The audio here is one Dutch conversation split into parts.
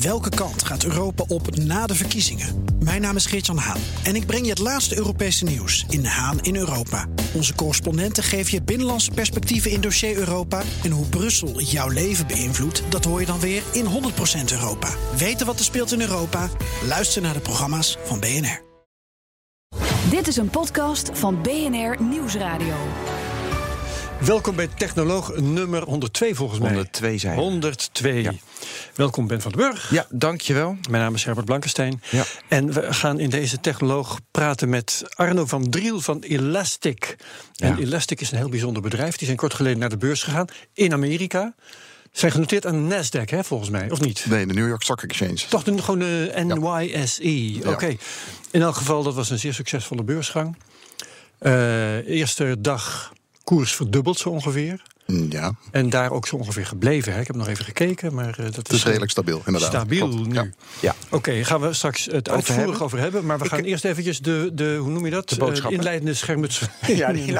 Welke kant gaat Europa op na de verkiezingen? Mijn naam is Geert-Jan Haan en ik breng je het laatste Europese nieuws in Haan in Europa. Onze correspondenten geven je binnenlandse perspectieven in dossier Europa. En hoe Brussel jouw leven beïnvloedt, dat hoor je dan weer in 100% Europa. Weten wat er speelt in Europa? Luister naar de programma's van BNR. Dit is een podcast van BNR Nieuwsradio. Welkom bij Technoloog nummer 102 volgens mij. 102 zijn we. 102. Ja. Welkom Ben van den Burg. Ja, dankjewel. Mijn naam is Herbert Blankenstein. Ja. En we gaan in deze Technoloog praten met Arno van Driel van Elastic. En Ja. Elastic is een heel bijzonder bedrijf. Die zijn kort geleden naar de beurs gegaan in Amerika. Zijn genoteerd aan Nasdaq, hè, volgens mij, of niet? Nee, de New York Stock Exchange. Toch de, gewoon de NYSE. Oké. In elk geval, dat was een zeer succesvolle beursgang. Eh, eerste dag koers verdubbeld zo ongeveer. Mm, Ja, En daar ook zo ongeveer gebleven. Hè. Ik heb nog even gekeken, maar eh, dat het is redelijk stabiel, inderdaad. stabiel Klopt, nu. ja. Ja. Oké, gaan we straks het uitvoerig over hebben. Maar we gaan eerst eventjes de, de, hoe noem je dat? De. Eh, inleidende schermuts. Ja, die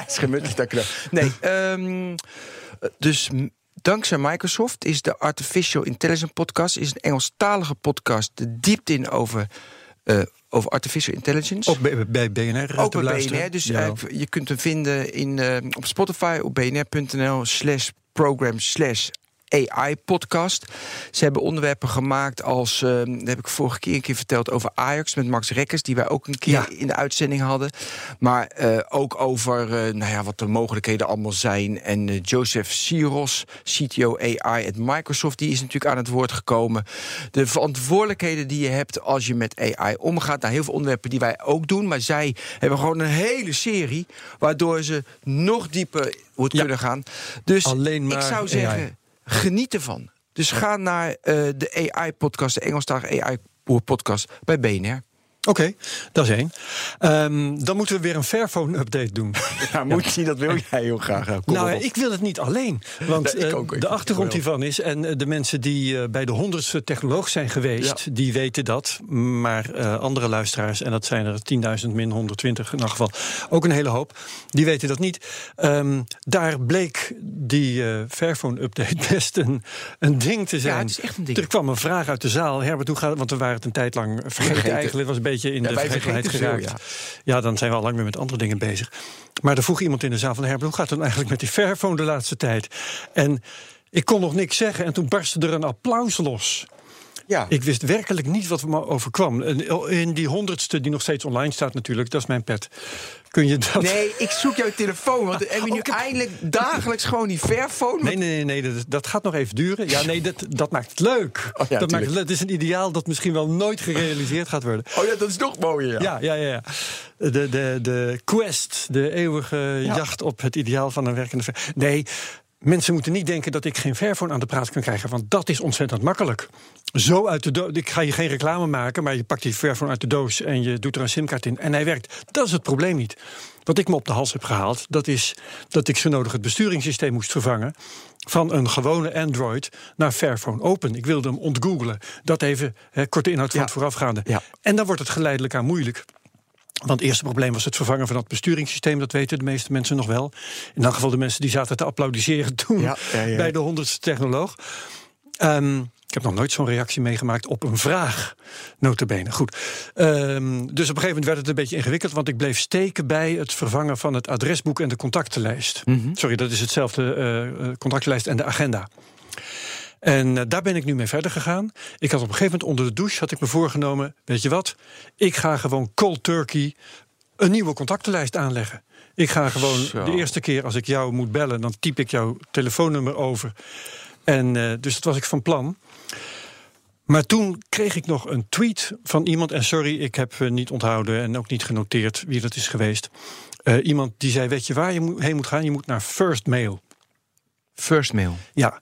dank u wel. Nee, ehm, dus dankzij Microsoft is de Artificial Intelligence podcast... is een Engelstalige podcast de diepte in over, eh, over artificial intelligence. Ook bij, BNR. eh, Ook bij. BNR. Dus Jawel. eh, je kunt hem vinden in, eh, op Spotify op bnr.nl slash program slash AI-podcast. Ze hebben onderwerpen gemaakt als, eh, dat heb ik vorige keer een keer verteld over Ajax met Max Rekkers, die wij ook een keer Ja. in de uitzending hadden. Maar eh, ook over eh, nou ja, wat de mogelijkheden allemaal zijn. En eh, Joseph Siros, CTO AI at Microsoft, die is natuurlijk aan het woord gekomen. De verantwoordelijkheden die je hebt als je met AI omgaat. Nou, heel veel onderwerpen die wij ook doen. Maar zij hebben gewoon een hele serie, waardoor ze nog dieper wordt Ja. kunnen gaan. Dus Alleen maar ik zou AI. Geniet ervan. Dus ga naar eh, de AI-podcast, de Engelstalige AI-podcast bij BNR. Oké, dat is één. Ehm, dan moeten we weer een Fairphone-update doen. Ja, moet je, dat wil jij heel graag. Kom nou, op. ik wil het niet alleen. Want Nee, ik eh, ook, ik de achtergrond hiervan is... en eh, de mensen die eh, bij de honderdste technoloog zijn geweest... die weten dat. Maar eh, andere luisteraars, en dat zijn er 10.000 min 120 in elk geval... ook een hele hoop, die weten dat niet. Ehm, daar bleek die eh, Fairphone-update best een, een ding te zijn. het is echt een ding. Er kwam een vraag uit de zaal. Herbert, hoe gaat het? Want we waren het een tijd lang vergeten, Vergeten. eigenlijk. Het was een beetje in Ja, de vergetelheid veel, geraakt. Ja, dan zijn we al lang weer met andere dingen bezig. Maar er vroeg iemand in de zaal van Herbert... hoe gaat het dan eigenlijk met die Fairphone de laatste tijd? En ik kon nog niks zeggen en toen barstte er een applaus los. Ja. Ik wist werkelijk niet wat me overkwam. En In die honderdste, die nog steeds online staat natuurlijk... dat is mijn pet. Kun je dat... Nee, ik zoek jouw telefoon. Want heb je nu eindelijk dagelijks gewoon die Fairphone? Nee, nee, nee, nee dat, dat gaat nog even duren. Ja, nee, dat, dat maakt het leuk. Oh ja, dat maakt het, het is een ideaal dat misschien wel nooit gerealiseerd gaat worden. Oh ja, dat is nog mooier. Ja. Ja, ja, ja. ja. De, de, de quest, de eeuwige jacht op het ideaal van een werkende ver. Nee, mensen moeten niet denken dat ik geen Fairphone aan de praat kan krijgen, want dat is ontzettend makkelijk. Zo uit de doos. Ik ga je geen reclame maken, maar je pakt die Fairphone uit de doos en je doet er een simkaart in en hij werkt. Dat is het probleem niet. Wat ik me op de hals heb gehaald, dat is dat ik zo nodig het besturingssysteem moest vervangen van een gewone Android naar Fairphone Open. Ik wilde hem ontgoogelen. Dat even, hè, korte inhoud van Ja. het voorafgaande. Ja. En dan wordt het geleidelijk aan moeilijk. Want het eerste probleem was het vervangen van dat besturingssysteem. Dat weten de meeste mensen nog wel. In elk geval de mensen die zaten te applaudisseren toen Ja, ja, ja. bij de honderdste technoloog. Ehm, ik heb nog nooit zo'n reactie meegemaakt op een vraag. Notabene. Goed. Ehm, dus op een gegeven moment werd het een beetje ingewikkeld. Want ik bleef steken bij het vervangen van het adresboek en de contactenlijst. Sorry, dat is hetzelfde eh, contactenlijst en de agenda. En eh, daar ben ik nu mee verder gegaan. Ik had op een gegeven moment onder de douche had ik me voorgenomen: weet je wat? Ik ga gewoon cold turkey een nieuwe contactenlijst aanleggen. Ik ga gewoon Zo. de eerste keer als ik jou moet bellen, dan typ ik jouw telefoonnummer over. En eh, dus dat was ik van plan. Maar toen kreeg ik nog een tweet van iemand. En sorry, ik heb eh, niet onthouden en ook niet genoteerd wie dat is geweest. Iemand die zei: Weet je waar je heen moet gaan? Je moet naar First Mail. First mail. Ja,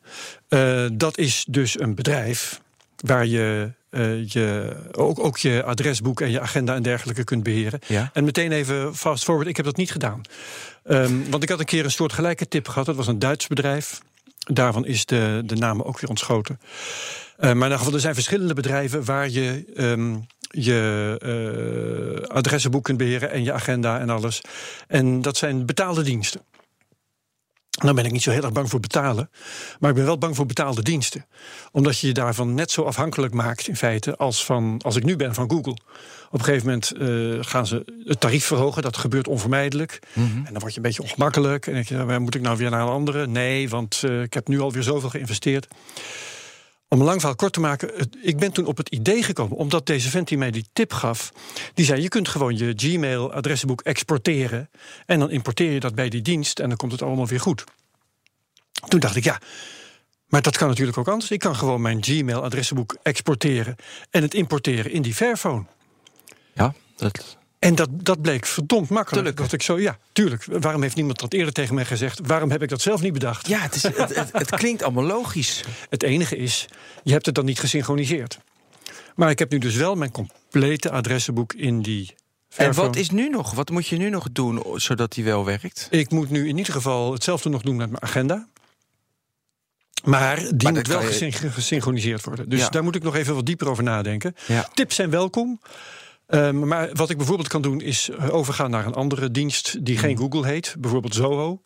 eh, dat is dus een bedrijf waar je, eh, je ook, ook je adresboek en je agenda en dergelijke kunt beheren. Ja. En meteen even fast forward, ik heb dat niet gedaan. Ehm, want ik had een keer een soort gelijke tip gehad. Dat was een Duits bedrijf. Daarvan is de, de naam ook weer ontschoten. Eh, maar in ieder geval, er zijn verschillende bedrijven waar je ehm, je eh, adressenboek kunt beheren en je agenda en alles. En dat zijn betaalde diensten. Dan ben ik niet zo heel erg bang voor betalen. Maar ik ben wel bang voor betaalde diensten. Omdat je je daarvan net zo afhankelijk maakt, in feite, als, van, als ik nu ben van Google. Op een gegeven moment eh, gaan ze het tarief verhogen. Dat gebeurt onvermijdelijk. En dan word je een beetje ongemakkelijk. En denk je, nou, moet ik nou weer naar een andere? Nee, want uh, ik heb nu alweer zoveel geïnvesteerd. Om een lang verhaal kort te maken, ik ben toen op het idee gekomen, omdat deze vent die mij die tip gaf, die zei: je kunt gewoon je Gmail-adressenboek exporteren en dan importeer je dat bij die dienst en dan komt het allemaal weer goed. Toen dacht ik, ja, maar dat kan natuurlijk ook anders. Ik kan gewoon mijn Gmail-adressenboek exporteren en het importeren in die Fairphone. Ja, dat. En dat, dat bleek verdomd makkelijk. Tuurlijk. Dat ik zo, ja, tuurlijk. Waarom heeft niemand dat eerder tegen mij gezegd? Waarom heb ik dat zelf niet bedacht? Ja, het, is, het, het, het klinkt allemaal logisch. Het enige is, je hebt het dan niet gesynchroniseerd. Maar ik heb nu dus wel mijn complete adressenboek in die. En wat is nu nog? Wat moet je nu nog doen zodat die wel werkt? Ik moet nu in ieder geval hetzelfde nog doen met mijn agenda. Maar die maar moet wel je... gesynchroniseerd worden. Dus ja. daar moet ik nog even wat dieper over nadenken. Ja. Tips zijn welkom. Um, maar wat ik bijvoorbeeld kan doen is overgaan naar een andere dienst die geen Google heet, bijvoorbeeld Zoho.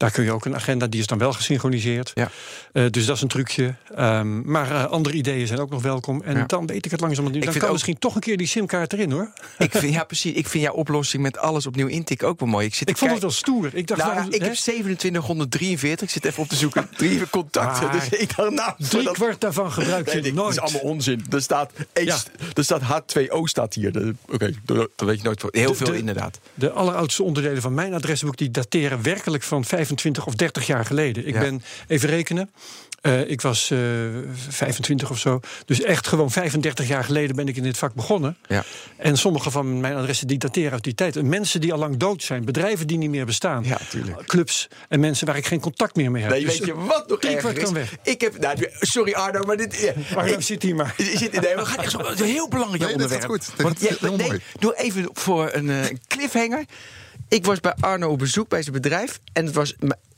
Daar kun je ook een agenda, die is dan wel gesynchroniseerd. Ja. Uh, dus dat is een trucje. Um, maar uh, andere ideeën zijn ook nog welkom. En ja. dan weet ik het langzaam. Dan kan ook... misschien toch een keer die simkaart erin hoor. Ik vind, ja, precies. Ik vind jouw oplossing met alles opnieuw intikken ook wel mooi. Ik, zit ik vond het wel stoer. Ik, dacht, nou, nou, ik heb 2743. Ik zit even op te zoeken. Drie contacten. Maar, dus ik dacht, nou, drie dat... kwart daarvan gebruik je nee, nooit. Dat is allemaal onzin. Er staat, ja. er staat H2O staat hier. Oké, okay, dat weet je nooit. Heel de, veel de, inderdaad. De alleroudste onderdelen van mijn adresboek die dateren werkelijk van 25 of 30 jaar geleden. Ik Ja. ben even rekenen. Uh, ik was uh, 25 of zo. Dus echt gewoon 35 jaar geleden ben ik in dit vak begonnen. Ja. En sommige van mijn adressen die dateren uit die tijd. En mensen die al lang dood zijn, bedrijven die niet meer bestaan. Ja. Clubs en mensen waar ik geen contact meer mee heb. Nee, Dus weet je wat nog erger kwart kan is? weg. Ik heb, nou, sorry Arno, maar dit... Ja, Arno, ik- zit hier maar. Zit, nee, we gaan echt zo- een heel belangrijk Nee, onderwerp. goed. Want, heel nee, mooi. Doe even voor een eh, cliffhanger. Ik was bij Arno op bezoek bij zijn bedrijf. En het was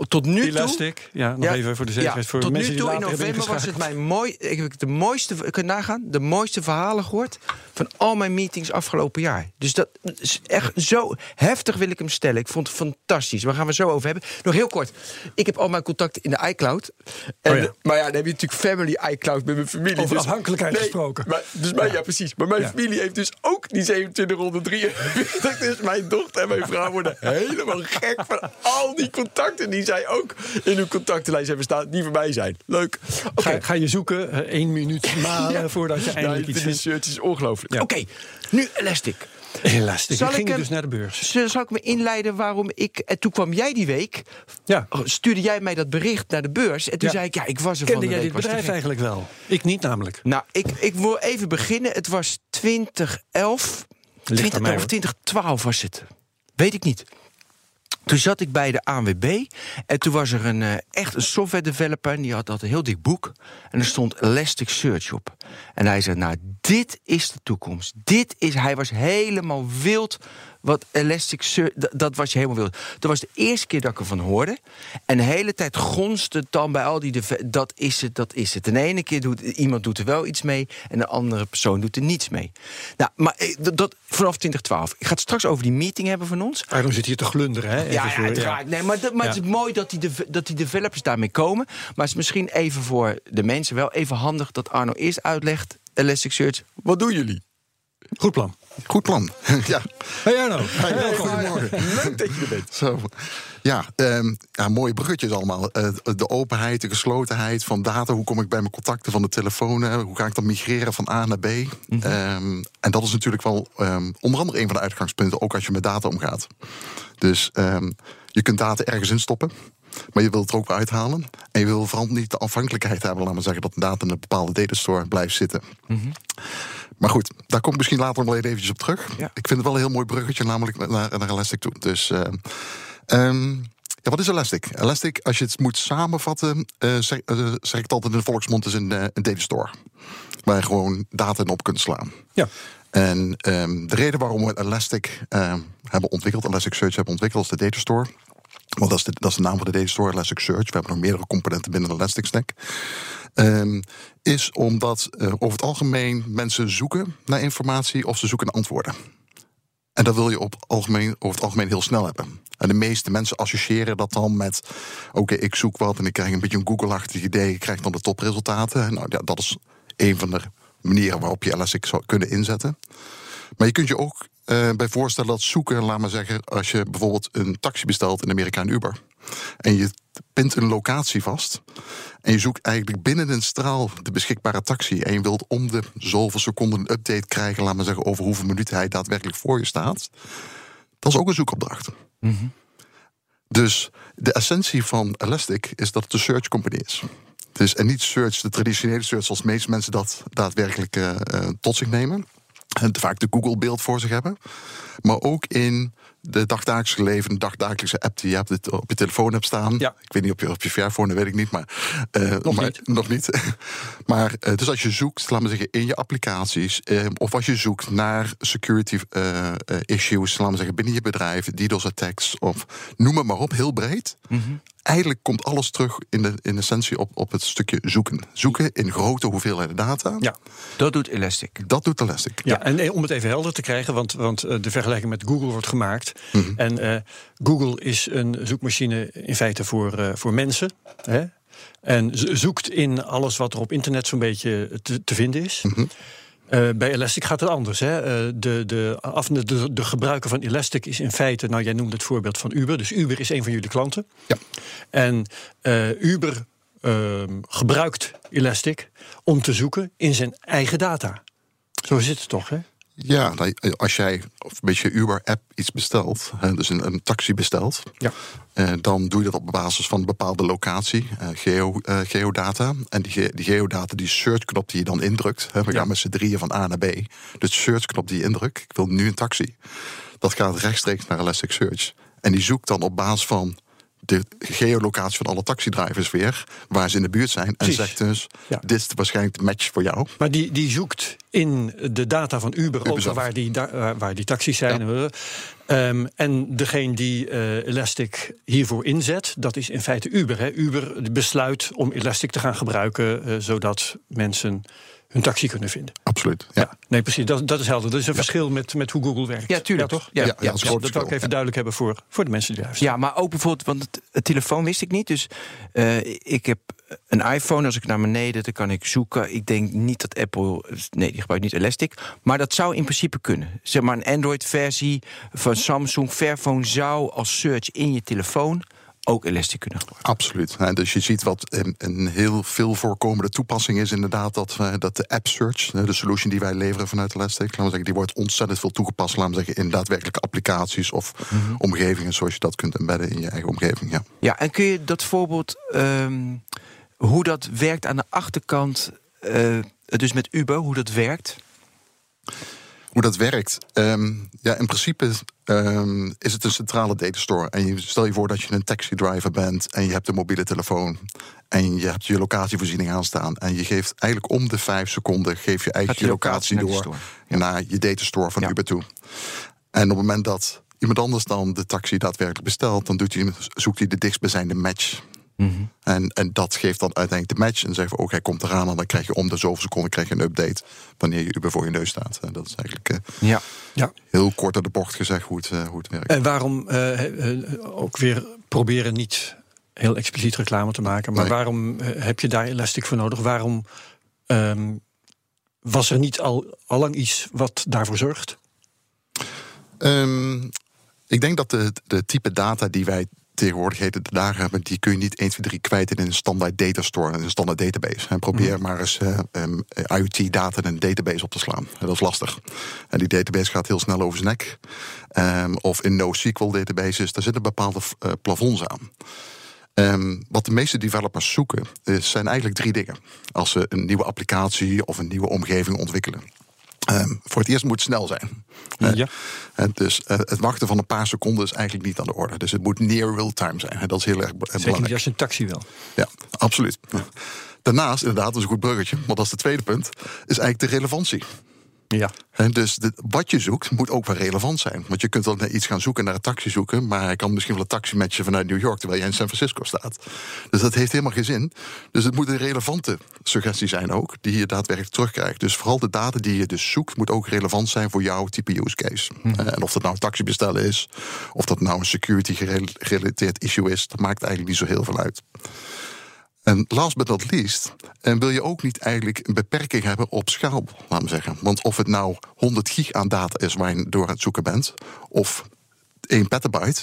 tot nu toe... Elastic. Ja, nog Ja, even voor de zekerheid. ja, voor tot mensen nu die toe in november was het mijn mooi. Ik heb de mooiste, ik kan nagaan, de mooiste verhalen gehoord van al mijn meetings afgelopen jaar. Dus dat is echt zo heftig wil ik hem stellen. Ik vond het fantastisch. Waar gaan we zo over hebben? Nog heel kort. Ik heb al mijn contacten in de iCloud. En, Oh ja. Maar ja, dan heb je natuurlijk family iCloud met mijn familie. Over Dus- afhankelijkheid Nee, gesproken. Maar, dus mijn, ja. precies. Maar mijn familie heeft dus ook die 2743. Dus mijn dochter en mijn vrouw worden helemaal gek van al die contacten die zij ook in hun contactenlijst hebben staan, die voor mij zijn. Leuk. Oké. Ga, ga je zoeken, eh, één minuut malen voordat je Nou, eindelijk het iets is, vindt. het is ongelooflijk. Ja. Oké, nu Elastic. Elastic. Zal Ik ging ik, dus eh, naar de beurs. Zal zal ik me inleiden waarom ik... En toen kwam jij die week, Ja. stuurde jij mij dat bericht naar de beurs. En toen Ja. zei ik, ja, ik was er Kende van de jij week. dit bedrijf eigenlijk wel? Ik niet namelijk. Nou, ik, ik wil even beginnen. Het was 2011. Ligt aan mij, 2011, hoor. 2012 was het. Weet ik niet. Toen zat ik bij de ANWB en toen was er een, eh, echt een software developer... en die had, had een heel dik boek en er stond Elasticsearch op. En hij zei, nou, dit is de toekomst. Dit is, hij was helemaal wild wat Elasticsearch... Dat, dat was je helemaal wild. Dat was de eerste keer dat ik ervan hoorde. En de hele tijd gonste het dan bij al die... Dat is het, dat is het. En de ene keer doet iemand doet er wel iets mee... en de andere persoon doet er niets mee. Nou, maar eh, dat, dat vanaf 2012. Ik ga het straks over die meeting hebben van ons. Arno zit hier te glunderen, hè? Even Ja, ja, uiteraard. Nee, maar dat, maar Ja. het is mooi dat die, deve- dat die developers daarmee komen. Maar het is misschien even voor de mensen wel even handig dat Arno eerst uitlegt. Elasticsearch, wat doen jullie? Goed plan. Goed plan. ja. Hey Arno. Hey, goedemorgen. Leuk dat je er bent. Zo. Ja, ehm, ja, mooie bruggetjes allemaal. Eh, de openheid, de geslotenheid van data. Hoe kom ik bij mijn contacten van de telefoon? eh, Hoe ga ik dan migreren van A naar B? Ehm, en dat is natuurlijk wel ehm, onder andere een van de uitgangspunten, ook als je met data omgaat. Dus ehm, je kunt data ergens in stoppen. Maar je wilt het er ook weer uithalen. En je wil vooral niet de afhankelijkheid hebben, laten we zeggen, dat de data in een bepaalde datastore blijft zitten. Maar goed, daar kom ik misschien later nog eventjes op terug. Ja. Ik vind het wel een heel mooi bruggetje, namelijk naar, naar Elastic toe. Dus, eh, ehm, ja, wat is Elastic? Elastic, als je het moet samenvatten, eh, zeg, eh, zeg ik het altijd in de volksmond, is een, een datastore. Waar je gewoon data in op kunt slaan. Ja. En ehm, de reden waarom we Elastic ehm, hebben ontwikkeld, Elasticsearch hebben ontwikkeld, is de datastore. Want dat is, de, dat is naam van de datastore, Elasticsearch. We hebben nog meerdere componenten binnen de Elastic Stack. Ehm, is omdat eh, over het algemeen mensen zoeken naar informatie of ze zoeken naar antwoorden. En dat wil je op algemeen, over het algemeen heel snel hebben. En de meeste mensen associëren dat dan met: oké, ik zoek wat en ik krijg een beetje een Google-achtig idee. Ik krijg dan de topresultaten. Nou ja, dat is een van de manieren waarop je Elastic zou kunnen inzetten. Maar je kunt je ook uh, bij voorstellen dat zoeken, laat maar zeggen, als je bijvoorbeeld een taxi bestelt in Amerika en Uber. En je pint een locatie vast. En je zoekt eigenlijk binnen een straal de beschikbare taxi. En je wilt om de zoveel seconden een update krijgen, laat maar zeggen, over hoeveel minuten hij daadwerkelijk voor je staat. Dat is ook een zoekopdracht. Mm Dus de essentie van Elastic is dat het een search company is. Dus, en niet search, de traditionele search, zoals de meeste mensen dat daadwerkelijk uh, tot zich nemen. Vaak de Google-beeld voor zich hebben. Maar ook in de dagdagelijkse leven, de dagdagelijkse app die je hebt, op je telefoon hebt staan. Ja. Ik weet niet op je, op je Fairphone, dat weet ik niet. Maar, uh, nog, maar, niet. nog niet. maar uh, dus als je zoekt, laten we zeggen, in je applicaties. Uh, of als je zoekt naar security issues, laten we zeggen, binnen je bedrijf, DDoS attacks of noem het maar op, heel breed. Mm -hmm eigenlijk komt alles terug in de in essentie op, op het stukje zoeken. Zoeken in grote hoeveelheden data. Ja, dat doet Elastic. Dat doet Elastic. Ja, en om het even helder te krijgen, want, want eh, de vergelijking met Google wordt gemaakt. Mhm. En uh, Google is een zoekmachine in feite voor, uh, voor mensen. Hè? En zoekt in alles wat er op internet zo'n beetje te, te vinden is. Mm uh, bij Elastic gaat het anders. Hè? Uh, de, de, af, de, de, gebruiker van Elastic is in feite, nou jij noemde het voorbeeld van Uber. Dus Uber is een van jullie klanten. Ja. En uh, Uber ehm, gebruikt Elastic om te zoeken in zijn eigen data. Zo zit het toch, hè? Ja, nou, als jij een beetje Uber-app iets bestelt, dus een, een taxi bestelt, ja. Eh, dan doe je dat op basis van een bepaalde locatie, eh, geo, eh, geodata. En die, die geodata, die searchknop die je dan indrukt, hè, we gaan met z'n drieën van A naar B. De searchknop die je indrukt, ik wil nu een taxi, dat gaat rechtstreeks naar Elasticsearch. En die zoekt dan op basis van de geolocatie van alle taxidrivers weer, waar ze in de buurt zijn. En zegt dus, dit is waarschijnlijk de match voor jou. Maar die, die zoekt in de data van Uber, over waar die, waar die taxis zijn. Um, en degene die uh, Elastic hiervoor inzet, dat is in feite Uber. Hè. Uber besluit om Elastic te gaan gebruiken, uh, zodat mensen hun taxi kunnen vinden. Absoluut. Ja. nee, precies. Dat, dat is helder. Dat is een verschil met, met hoe Google werkt. Ja, tuurlijk. toch? Ja, ja, dat wil ik even duidelijk hebben voor, voor de mensen die luisteren. Ja, maar ook bijvoorbeeld, want het, telefoon wist ik niet. Dus uh, ik heb een iPhone. Als ik naar beneden, dan kan ik zoeken. Ik denk niet dat Apple. Nee, die gebruikt niet Elastic. Maar dat zou in principe kunnen. Zeg maar een Android-versie van Samsung Fairphone zou als search in je telefoon ook kunnen gebruiken. Absoluut. dus je ziet wat een, een, heel veel voorkomende toepassing is inderdaad dat, uh, dat de app search, de solution die wij leveren vanuit Elastic, laten we zeggen, die wordt ontzettend veel toegepast, laten we zeggen, in daadwerkelijke applicaties of mhm. omgevingen zoals je dat kunt embedden in je eigen omgeving. Ja, ja en kun je dat voorbeeld, um, hoe dat werkt aan de achterkant, uh, dus met Uber, hoe dat werkt? Hoe dat werkt? Um, ja, in principe um, is het een centrale datastore. En je, stel je voor dat je een taxi driver bent en je hebt een mobiele telefoon. En je hebt je locatievoorziening aanstaan. En je geeft eigenlijk om de vijf seconden geef je eigenlijk je locatie door naar je datastore van Uber toe. En op het moment dat iemand anders dan de taxi daadwerkelijk bestelt, dan doet hij, zoekt hij de dichtstbijzijnde match. Mhm. en, en dat geeft dan uiteindelijk de match. En zeggen we, ook hij komt eraan. En dan krijg je om de zoveel seconden krijg je een update. Wanneer je Uber voor je neus staat. En dat is eigenlijk uh, ja. Ja. heel kort aan de bocht gezegd hoe het, uh, hoe het werkt. En waarom uh, ook weer proberen niet heel expliciet reclame te maken. Maar waarom heb je daar Elastic voor nodig? Waarom um, was er niet al, allang iets wat daarvoor zorgt? Um, ik denk dat de, de type data die wij tegenwoordig heet het dagen, maar die kun je niet 1, 2, 3 kwijt in een standaard datastore, in een standaard database. En probeer mm. maar eens uh, um, IoT-data in een database op te slaan. Dat is lastig. En die database gaat heel snel over zijn nek. Um, of in NoSQL databases, daar zitten bepaalde uh, plafonds aan. Um, wat de meeste developers zoeken, is, zijn eigenlijk drie dingen. Als ze een nieuwe applicatie of een nieuwe omgeving ontwikkelen. Um, voor het eerst moet het snel zijn. Ja. Uh, dus uh, het wachten van een paar seconden is eigenlijk niet aan de orde. Dus het moet near real-time zijn. Dat is heel erg belangrijk. Zeker als je een taxi wil. Ja, absoluut. Daarnaast, inderdaad, dat is een goed bruggetje. Want dat is het tweede punt. Is eigenlijk de relevantie. Ja. Hè, dus de- wat je zoekt moet ook wel relevant zijn. Want je kunt wel naar iets gaan zoeken, naar een taxi zoeken... maar hij kan misschien wel een taxi matchen vanuit New York... terwijl jij in San Francisco staat. Dus dat heeft helemaal geen zin. Dus het moet een relevante suggestie zijn ook... die je daadwerkelijk terugkrijgt. Dus vooral de data die je dus zoekt... moet ook relevant zijn voor jouw type use case. Hè, En of dat nou een taxi bestellen is... of dat nou een security gerel- gerelateerd issue is... dat maakt eigenlijk niet zo heel veel uit. En last but not least, en wil je ook niet eigenlijk een beperking hebben op schaal, laten we zeggen. Want of het nou 100 gig aan data is waar je door aan het zoeken bent, of 1 petabyte,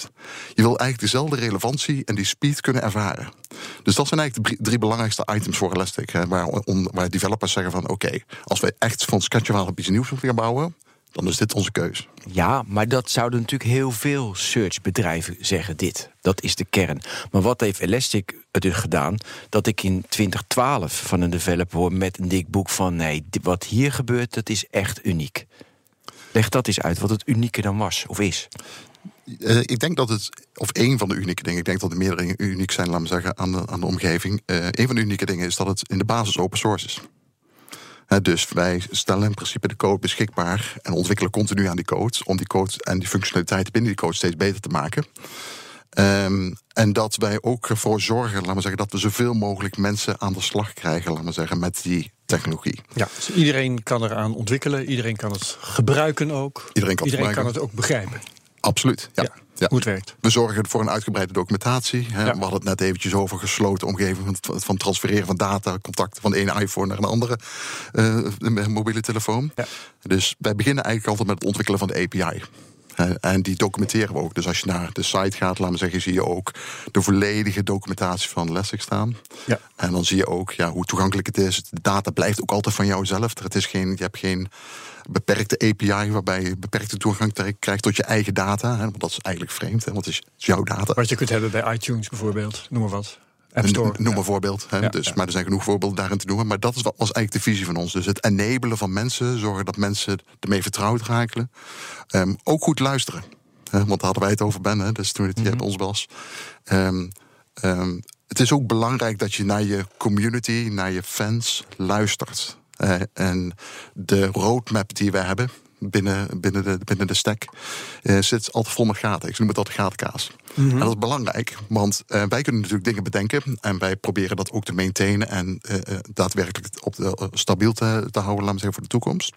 je wil eigenlijk dezelfde relevantie en die speed kunnen ervaren. Dus dat zijn eigenlijk de drie, belangrijkste items voor Elastic, hè, waar, waar developers zeggen van oké, als wij echt van aan iets nieuws moeten gaan bouwen, dan is dit onze keus. Ja, maar dat zouden natuurlijk heel veel searchbedrijven zeggen dit. Dat is de kern. Maar wat heeft Elastic het dus gedaan? Dat ik in 2012 van een developer hoor met een dik boek van... nee, wat hier gebeurt, dat is echt uniek. Leg dat eens uit, wat het unieke dan was, of is. Eh, ik denk dat het, of één van de unieke dingen, ik denk dat er meerdere dingen uniek zijn, laten we zeggen, aan de, aan de omgeving. Eh een van de unieke dingen is dat het in de basis open source is. Dus wij stellen in principe de code beschikbaar en ontwikkelen continu aan die code om die code en die functionaliteiten binnen die code steeds beter te maken. Ehm, en dat wij ook ervoor zorgen, laten we zeggen, dat we zoveel mogelijk mensen aan de slag krijgen, laten we zeggen, met die technologie. Ja, dus iedereen kan eraan ontwikkelen, iedereen kan het gebruiken ook. Iedereen kan het kan het ook begrijpen. Absoluut. Ja. Ja, Ja. Hoe het werkt. We zorgen voor een uitgebreide documentatie. Hè. Ja. We hadden het net eventjes over gesloten omgeving van, van transfereren van data, contacten van de ene iPhone naar een andere eh, mobiele telefoon. Ja. Dus wij beginnen eigenlijk altijd met het ontwikkelen van de API. Hè, En die documenteren we ook. Dus als je naar de site gaat, laten we zeggen, zie je ook de volledige documentatie van Elastic staan. Ja. En dan zie je ook ja, hoe toegankelijk het is. De data blijft ook altijd van jou zelf. Het is geen, je hebt geen beperkte API waarbij je beperkte toegang krijgt tot je eigen data. Hè, want dat is eigenlijk vreemd, hè, want het is jouw data. Wat je kunt hebben bij iTunes bijvoorbeeld, noem maar wat. App Store. Noem een voorbeeld. Hè? Ja, dus. Maar er zijn genoeg voorbeelden daarin te noemen. Maar dat is, wat- was eigenlijk de visie van ons. Dus het enabelen van mensen, zorgen dat mensen ermee vertrouwd raken. Ehm, ook goed luisteren. Hè? Want daar hadden wij het over, Ben, hè? dus toen het bij ons was. Ehm, ehm, het is ook belangrijk dat je naar je community, naar je fans luistert. En de roadmap die we hebben binnen, binnen, de, binnen de stack eh, zit altijd vol met gaten. Ik noem het altijd gatenkaas. En dat is belangrijk, want eh, wij kunnen natuurlijk dingen bedenken en wij proberen dat ook te maintainen en eh, daadwerkelijk op de, stabiel te, te houden, laten we zeggen, voor de toekomst.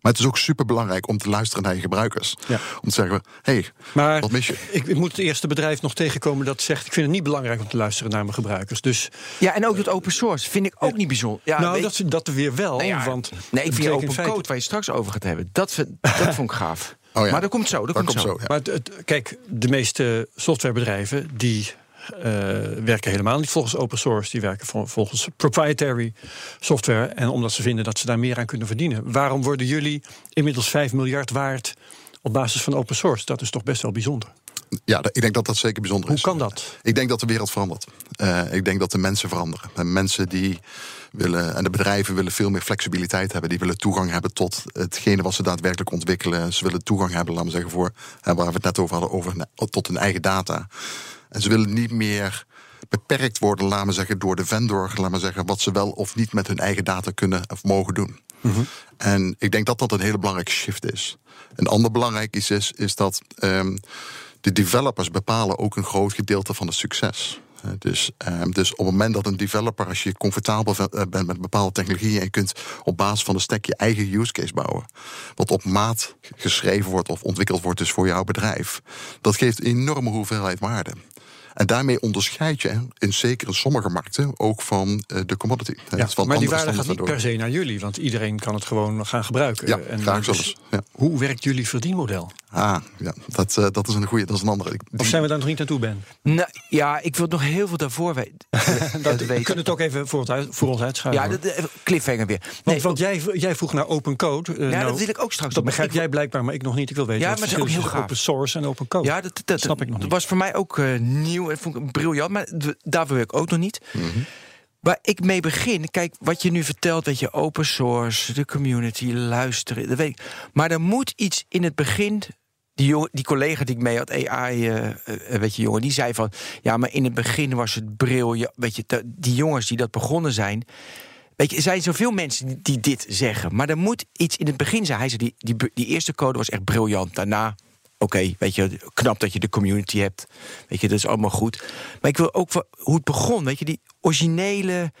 Maar het is ook super belangrijk om te luisteren naar je gebruikers. Ja. Om te zeggen, hey, Maar wat mis je? ik, ik moet het eerste bedrijf nog tegenkomen dat zegt... ik vind het niet belangrijk om te luisteren naar mijn gebruikers. Dus Ja, en ook dat open source vind ik ook niet bijzonder. Ja, nou, dat, dat weer wel. Nou ja, want nee, ik vind open code waar je straks over gaat hebben. Dat, vind- dat vond ik gaaf. Oh ja. Maar dat komt zo. Dat, Dat komt, zo. ja. Maar het, het- kijk, de meeste softwarebedrijven die werken helemaal niet volgens open source. Die werken vol- volgens proprietary software. En omdat ze vinden dat ze daar meer aan kunnen verdienen. Waarom worden jullie inmiddels 5 miljard waard op basis van open source? Dat is toch best wel bijzonder. Ja, ik denk dat dat zeker bijzonder Hoe is. kan dat? Ik denk dat de wereld verandert. Eh, ik denk dat de mensen veranderen. En mensen die willen, en de bedrijven willen veel meer flexibiliteit hebben. Die willen toegang hebben tot hetgene wat ze daadwerkelijk ontwikkelen. Ze willen toegang hebben, laten we zeggen, voor waar we het net over hadden, over, tot hun eigen data. En ze willen niet meer beperkt worden, laten we zeggen, door de vendor, laten we zeggen, wat ze wel of niet met hun eigen data kunnen of mogen doen. En ik denk dat dat een hele belangrijke shift is. Een ander belangrijk iets is, is dat ehm, de developers bepalen ook een groot gedeelte van het succes. Dus, ehm, dus op het moment dat een developer, als je comfortabel eh, bent met bepaalde technologieën en kunt op basis van de stack je eigen use case bouwen, wat op maat geschreven wordt of ontwikkeld wordt dus voor jouw bedrijf, dat geeft een enorme hoeveelheid waarde. En daarmee onderscheid je, in zeker in sommige markten, ook van eh, de commodity. Eh, Ja, van maar die waarde gaat niet per se naar jullie. Want iedereen kan het gewoon gaan gebruiken. Ja, graag dus zelfs, ja. Hoe werkt jullie verdienmodel? Ah, ja, dat, eh, dat is een goede, dat is een andere. Of zijn we daar nog niet naartoe, Ben? Nou, ja, ik wil nog heel veel daarvoor we- Dat, dat we weten. kunnen het ook even voor, het uit- voor ons uitschuiven. Ja, de, de- cliffhanger weer. Want, Nee, want jij, jij vroeg naar open code. Eh, ja, nou, dat wil ik ook straks dat begrijp jij blijkbaar, maar ik nog niet. Ik wil weten Ja, wat maar het dat is ook heel gaaf. open source en open code. Ja, dat, dat, snap ik nog dat was voor mij ook eh, nieuw en vond ik briljant, maar daar wil ik ook nog niet. Mhm. Waar ik mee begin, kijk, wat je nu vertelt, weet je, open source, de community, luisteren, dat weet ik. Maar er moet iets in het begin. Die, jongen, die collega die ik mee had, AI, eh, eh, weet je, jongen, die zei van, ja, maar in het begin was het briljant. Weet je, die jongens die dat begonnen zijn, Weet je, er zijn zoveel mensen die- die dit zeggen. Maar er moet iets in het begin zijn. Hij zei, die, die, die eerste code was echt briljant. Daarna, oké, weet je, knap dat je de community hebt. Weet je, dat is allemaal goed. Maar ik wil ook hoe het begon. Weet je, die originele...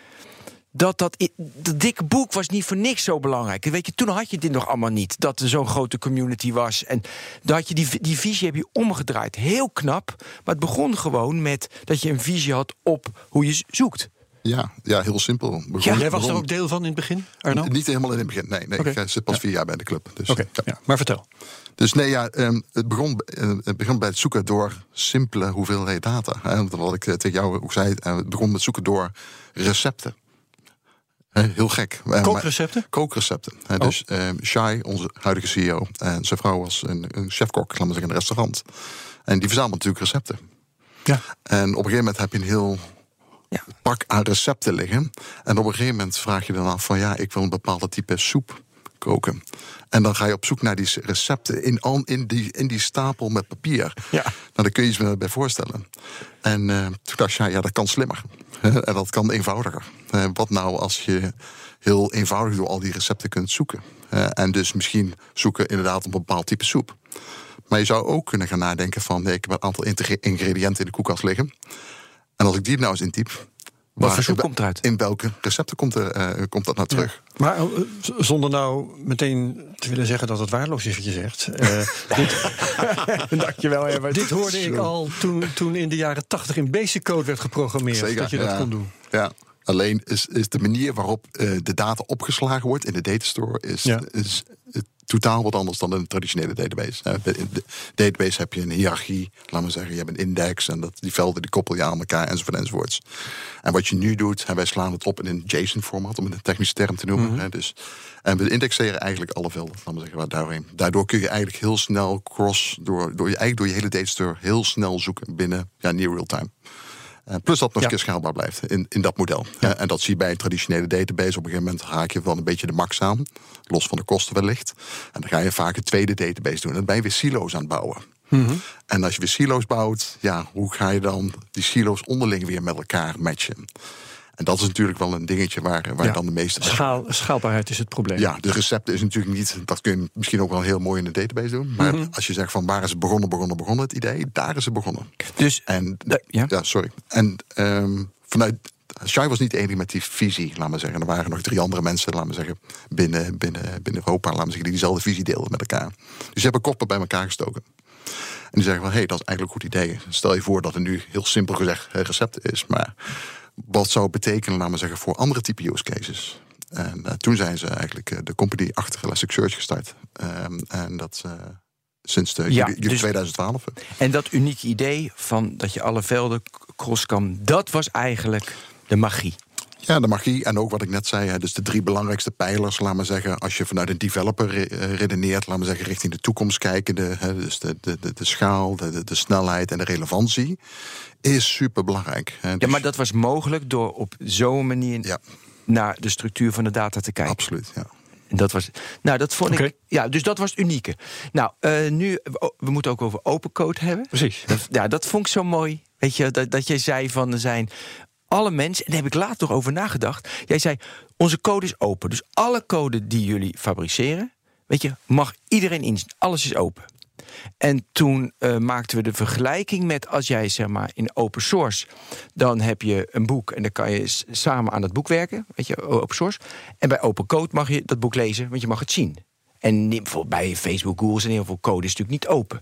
Dat, dat, dat dikke boek was niet voor niks zo belangrijk. Weet je, toen had je dit nog allemaal niet. Dat er zo'n grote community was. En dan had je die, die visie heb je omgedraaid. Heel knap. Maar het begon gewoon met dat je een visie had op hoe je zoekt. Ja, ja heel simpel. Begon- Jij was er begon- ook deel van in het begin, Arno? Niet helemaal in het begin. Nee, nee ik eh, zit pas Ja. vier jaar bij de club. Dus, Oké, ja. ja. maar vertel. Dus nee, ja, ehm, het, begon, eh, het begon bij het zoeken door simpele hoeveelheid data. Wat ik eh, tegen jou ook zei, eh, het begon met zoeken door recepten. Heel gek. Maar- Kookrecepten? Kookrecepten. Hè, Dus ehm Shai, onze huidige CEO, en zijn vrouw was een, een chefkok, laten we zeggen, in een restaurant. En die verzamelt natuurlijk recepten. Ja. En op een gegeven moment heb je een heel Ja. pak aan recepten liggen. En op een gegeven moment vraag je dan af van ja, ik wil een bepaalde type soep koken. En dan ga je op zoek naar die recepten in, al, in, die, in die stapel met papier. Ja. Nou, daar kun je je bij voorstellen. En eh, toen dacht je, ja, dat kan slimmer. en dat kan eenvoudiger. Eh, wat nou als je heel eenvoudig door al die recepten kunt zoeken? En dus misschien zoeken inderdaad op een bepaald type soep. Maar je zou ook kunnen gaan nadenken van... nee, ik heb een aantal ingrediënten in de koelkast liggen. En als ik die nou eens intyp... soep in, komt eruit? In welke recepten komt, er, eh, komt dat nou terug? Maar eh, zonder nou meteen te willen zeggen dat het waardeloos is wat je zegt. eh, dit, Dankjewel, Herbert. Dit hoorde ik al toen, toen in de jaren tachtig in basic code werd geprogrammeerd. dat je dat ja. kon doen. Ja. Alleen is, is de manier waarop eh, de data opgeslagen wordt in de datastore... is, Ja. is totaal wat anders dan een traditionele database. Eh, In de database heb je een hiërarchie, laten we zeggen. Je hebt een index en dat, die velden die koppel je aan elkaar enzovoort enzovoorts. En wat je nu doet, en wij slaan het op in een JSON-format... om het een technische term te noemen. hè, dus, en we indexeren eigenlijk alle velden, laten we zeggen, daarin. Daardoor kun je eigenlijk heel snel cross... door, door, je, eigenlijk door je hele datastore heel snel zoeken binnen ja, near real-time. Eh, plus dat nog Ja. een keer schaalbaar blijft in, in dat model. Eh, en dat zie je bij een traditionele database. Op een gegeven moment haak je wel een beetje de max aan. Los van de kosten wellicht. En dan ga je vaak een tweede database doen. En dan ben je weer silo's aan het bouwen. Mhm. En als je weer silo's bouwt, ja, hoe ga je dan die silo's onderling weer met elkaar matchen? En dat is natuurlijk wel een dingetje waar, waar Ja. dan de meeste. Schaal, schaalbaarheid is het probleem. Ja, de recepten is natuurlijk niet. Dat kun je misschien ook wel heel mooi in de database doen. Maar Mhm. als je zegt van waar is het begonnen, begonnen, begonnen, het idee, daar is het begonnen. Dus En Da- ja? ja? sorry. En ehm, vanuit. Shai was niet de enige met die visie, laat maar zeggen. Er waren nog drie andere mensen, laat maar zeggen, binnen, binnen, binnen Europa, laat maar zeggen, die diezelfde visie deelden met elkaar. Dus ze hebben koppen bij elkaar gestoken. En die zeggen van, hé, hey, dat is eigenlijk een goed idee. Stel je voor dat er nu heel simpel gezegd eh, recept is. Maar wat zou het betekenen, laat maar zeggen, voor andere type use cases? En eh, toen zijn ze eigenlijk eh, de company achter Elasticsearch gestart. Ehm, en dat eh, sinds de, Ja, juli, juli dus- 2012. En dat unieke idee van dat je alle velden cross kan, dat was eigenlijk de magie. Ja, de magie en ook wat ik net zei, hè, dus de drie belangrijkste pijlers, laat maar zeggen, als je vanuit een developer eh, redeneert, laat maar zeggen, richting de toekomst kijken, de, hè, dus de, de, de, de schaal, de, de, de snelheid en de relevantie, is super belangrijk. Ja, maar dat was mogelijk door op zo'n manier Ja. naar de structuur van de data te kijken. Absoluut, ja. En dat was, nou, dat vond ik. Ja, dus dat was het unieke. Nou, eh, nu, we we moeten ook over open code hebben. Precies. Dat, ja, dat vond ik zo mooi. Weet je, dat, dat jij zei van er zijn alle mensen, en daar heb ik later nog over nagedacht. Jij zei, onze code is open. Dus alle code die jullie fabriceren, weet je, mag iedereen inzien. Alles is open. En toen eh, maakten we de vergelijking met als jij zeg maar in open source, dan heb je een boek en dan kan je samen aan dat boek werken, weet je, open source. En bij open code mag je dat boek lezen, want je mag het zien. En bij Facebook, Google en heel veel code is natuurlijk niet open.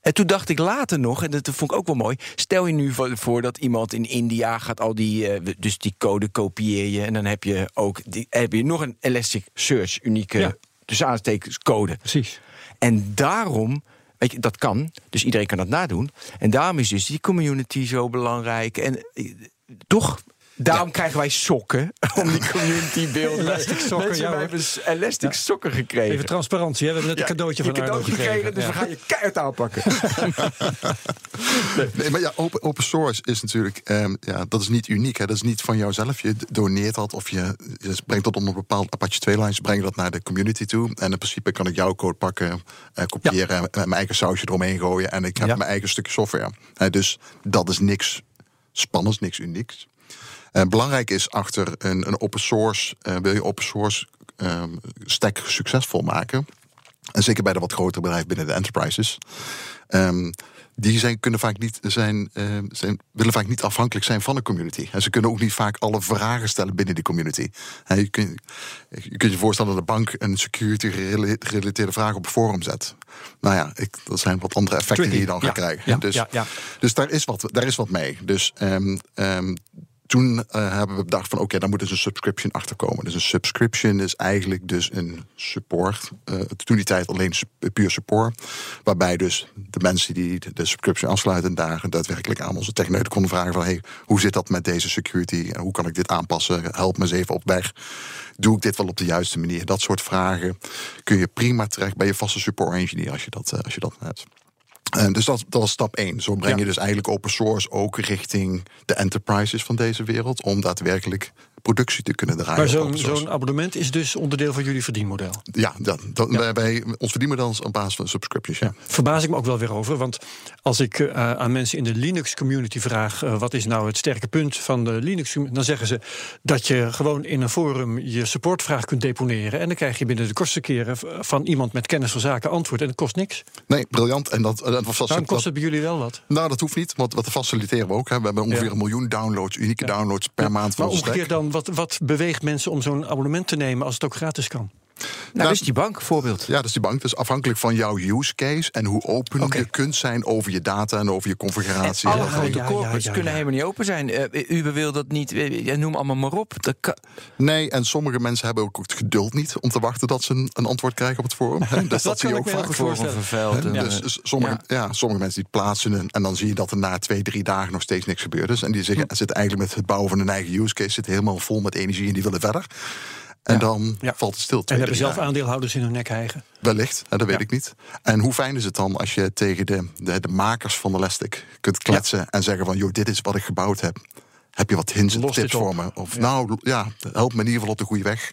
En toen dacht ik later nog, en dat vond ik ook wel mooi. Stel je nu voor- dat iemand in India gaat al die, eh, dus die code kopieer je. En dan heb je ook die, heb je nog een Elasticsearch unieke, Ja. tussen aanstekens, code. Precies. En daarom, weet je, dat kan, dus iedereen kan dat nadoen. En daarom is dus die community zo belangrijk. En eh, toch, daarom krijgen wij sokken om die community beelden. Elastic sokken, Mensen, ja, wij hoor. hebben elastic sokken gekregen. Even transparantie. Hè? We hebben net een cadeautje van je Arno cadeautje gekregen, dus Ja. we gaan je keihard aanpakken. Nee, maar ja, open, open source is natuurlijk, ehm, ja, dat is niet uniek. Hè. Dat is niet van jouzelf. Je doneert dat of je, je brengt dat onder een bepaald Apache 2 lines, breng je dat naar de community toe. En in principe kan ik jouw code pakken, eh, kopiëren, en mijn eigen sausje eromheen gooien en ik heb Ja. mijn eigen stukje software. Hè, dus dat is niks spannends, niks unieks. Uh, belangrijk is achter een, een open source, uh, wil je open source um, stack succesvol maken. En zeker bij de wat grotere bedrijven binnen de enterprises. Um, die zijn, kunnen vaak niet zijn, uh, zijn, willen vaak niet afhankelijk zijn van de community. En ze kunnen ook niet vaak alle vragen stellen binnen die community. En je, kunt, je kunt je voorstellen dat de bank een security-gerelateerde vraag op het forum zet. Nou ja, ik, dat zijn wat andere effecten die je dan gaat krijgen. Ja, dus, ja. dus daar, is wat, daar is wat mee. Dus um, um, toen uh, hebben we bedacht van oké, okay, daar moet dus een subscription achter komen. Dus een subscription is eigenlijk dus een support. Uh, toen die tijd alleen puur support. Waarbij dus de mensen die de subscription afsluiten daar daadwerkelijk aan onze techneuten konden vragen van hey, hoe zit dat met deze security? En hoe kan ik dit aanpassen? Help me eens even op weg. Doe ik dit wel op de juiste manier? Dat soort vragen kun je prima terecht bij je vaste support engineer als je dat, uh, als je dat hebt. Uh, dus dat, dat was stap 1. Zo breng je dus eigenlijk open source ook richting de enterprises van deze wereld. Om daadwerkelijk productie te kunnen draaien. Maar zo'n zo'n abonnement is dus onderdeel van jullie verdienmodel? Ja, dat, dat, ja. Bij, ons verdienmodel is op basis van subscriptions. Ja. ja. Verbaas ik me ook wel weer over. Want als ik uh, aan mensen in de Linux community vraag... Uh, wat is nou het sterke punt van de Linux dan zeggen ze dat je gewoon in een forum je supportvraag kunt deponeren. En dan krijg je binnen de kortste keren van iemand met kennis van zaken antwoord. En dat kost niks. Nee, briljant. En dat, dat, Waarom kost het bij jullie wel wat? Nou, dat hoeft niet, want dat faciliteren we ook. Hè. We hebben ongeveer ja. een miljoen downloads, unieke downloads per maand. Maar omgekeerd dan, wat, wat beweegt mensen om zo'n abonnement te nemen als het ook gratis kan? Nou, dat is die bank voorbeeld. Ja, dat is die bank. Dus afhankelijk van jouw use case en hoe open okay. je kunt zijn over je data en over je configuratie. En alle grote ja, corporates ja, ja, kunnen helemaal niet open zijn. Uh, Uber wil dat niet. Uh, noem allemaal maar op. Nee, en sommige mensen hebben ook het geduld niet om te wachten dat ze een, een antwoord krijgen op het forum. dus dat, dat zie je ook vaak voor. Dus, dus sommige, ja. sommige mensen die plaatsen een, en dan zie je dat er na twee, drie dagen nog steeds niks gebeurd is. En die zeggen, hm. zitten eigenlijk met het bouwen van hun eigen use case zitten helemaal vol met energie en die willen verder. En ja. dan ja. valt het stil. En hebben zelf jaar. aandeelhouders in hun nek hijgen? Wellicht, dat weet ja. ik niet. En hoe fijn is het dan als je tegen de, de, de makers van Elastic kunt kletsen en zeggen van... joh, dit is wat ik gebouwd heb. Heb je wat hints en tips voor me? Of nou, ja, help me in ieder geval op de goede weg.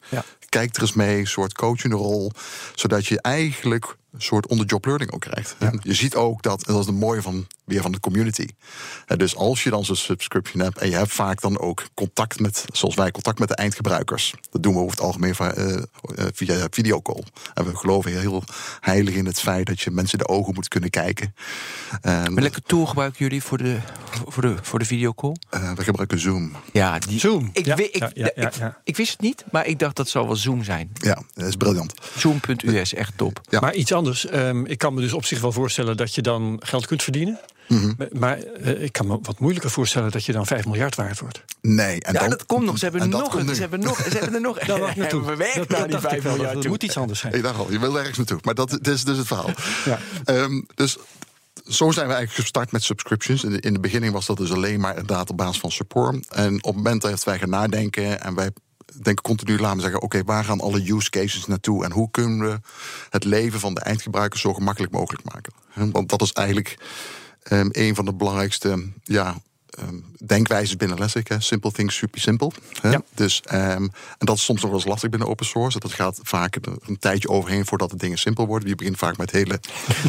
Kijk er eens mee, een soort coachende rol. Zodat je eigenlijk soort on-the-job learning ook krijgt. Ja. Je ziet ook dat, en dat is het mooie van, weer van de community. Dus als je dan zo'n subscription hebt en je hebt vaak dan ook contact met, zoals wij, contact met de eindgebruikers. Dat doen we over het algemeen via videocall. En we geloven heel heilig in het feit dat je mensen de ogen moet kunnen kijken. En Welke tool gebruiken jullie voor de, voor de, voor de videocall? Uh, we gebruiken Zoom. Ja, die, Zoom. Ik, ja, ik, ja, ja, ik, ik, wist het niet, maar ik dacht dat zal wel Zoom zijn. Ja, dat is briljant. Zoom.us, echt top. Maar iets anders. Um, ik kan me dus op zich wel voorstellen dat je dan geld kunt verdienen. Mm -hmm. Maar uh, ik kan me wat moeilijker voorstellen dat je dan 5 miljard waard wordt. Nee, en ja, dan, dat komt nog. Ze hebben, nog, een, ze hebben, nog, ze hebben er nog. Nou, naartoe. We werken naar die 5 miljard. Dat moet iets anders zijn. Ik dacht al, je wil ergens naartoe. Maar dat, dat is dus het verhaal. Ja. Um, dus zo zijn we eigenlijk gestart met subscriptions. In de, in de beginning was dat dus alleen maar op basis van support. En op het moment dat wij gaan nadenken en wij denken continu, laten zeggen, oké, waar gaan alle use cases naartoe en hoe kunnen we het leven van de eindgebruiker zo gemakkelijk mogelijk maken? Want dat is eigenlijk um, een van de belangrijkste ja, um, denkwijzes binnen. Hè. Simple things should be simple. Hè. Ja. Dus, um, en dat is soms nog wel eens lastig binnen open source. Dat gaat vaak een, een tijdje overheen voordat de dingen simpel worden. Je begint vaak met hele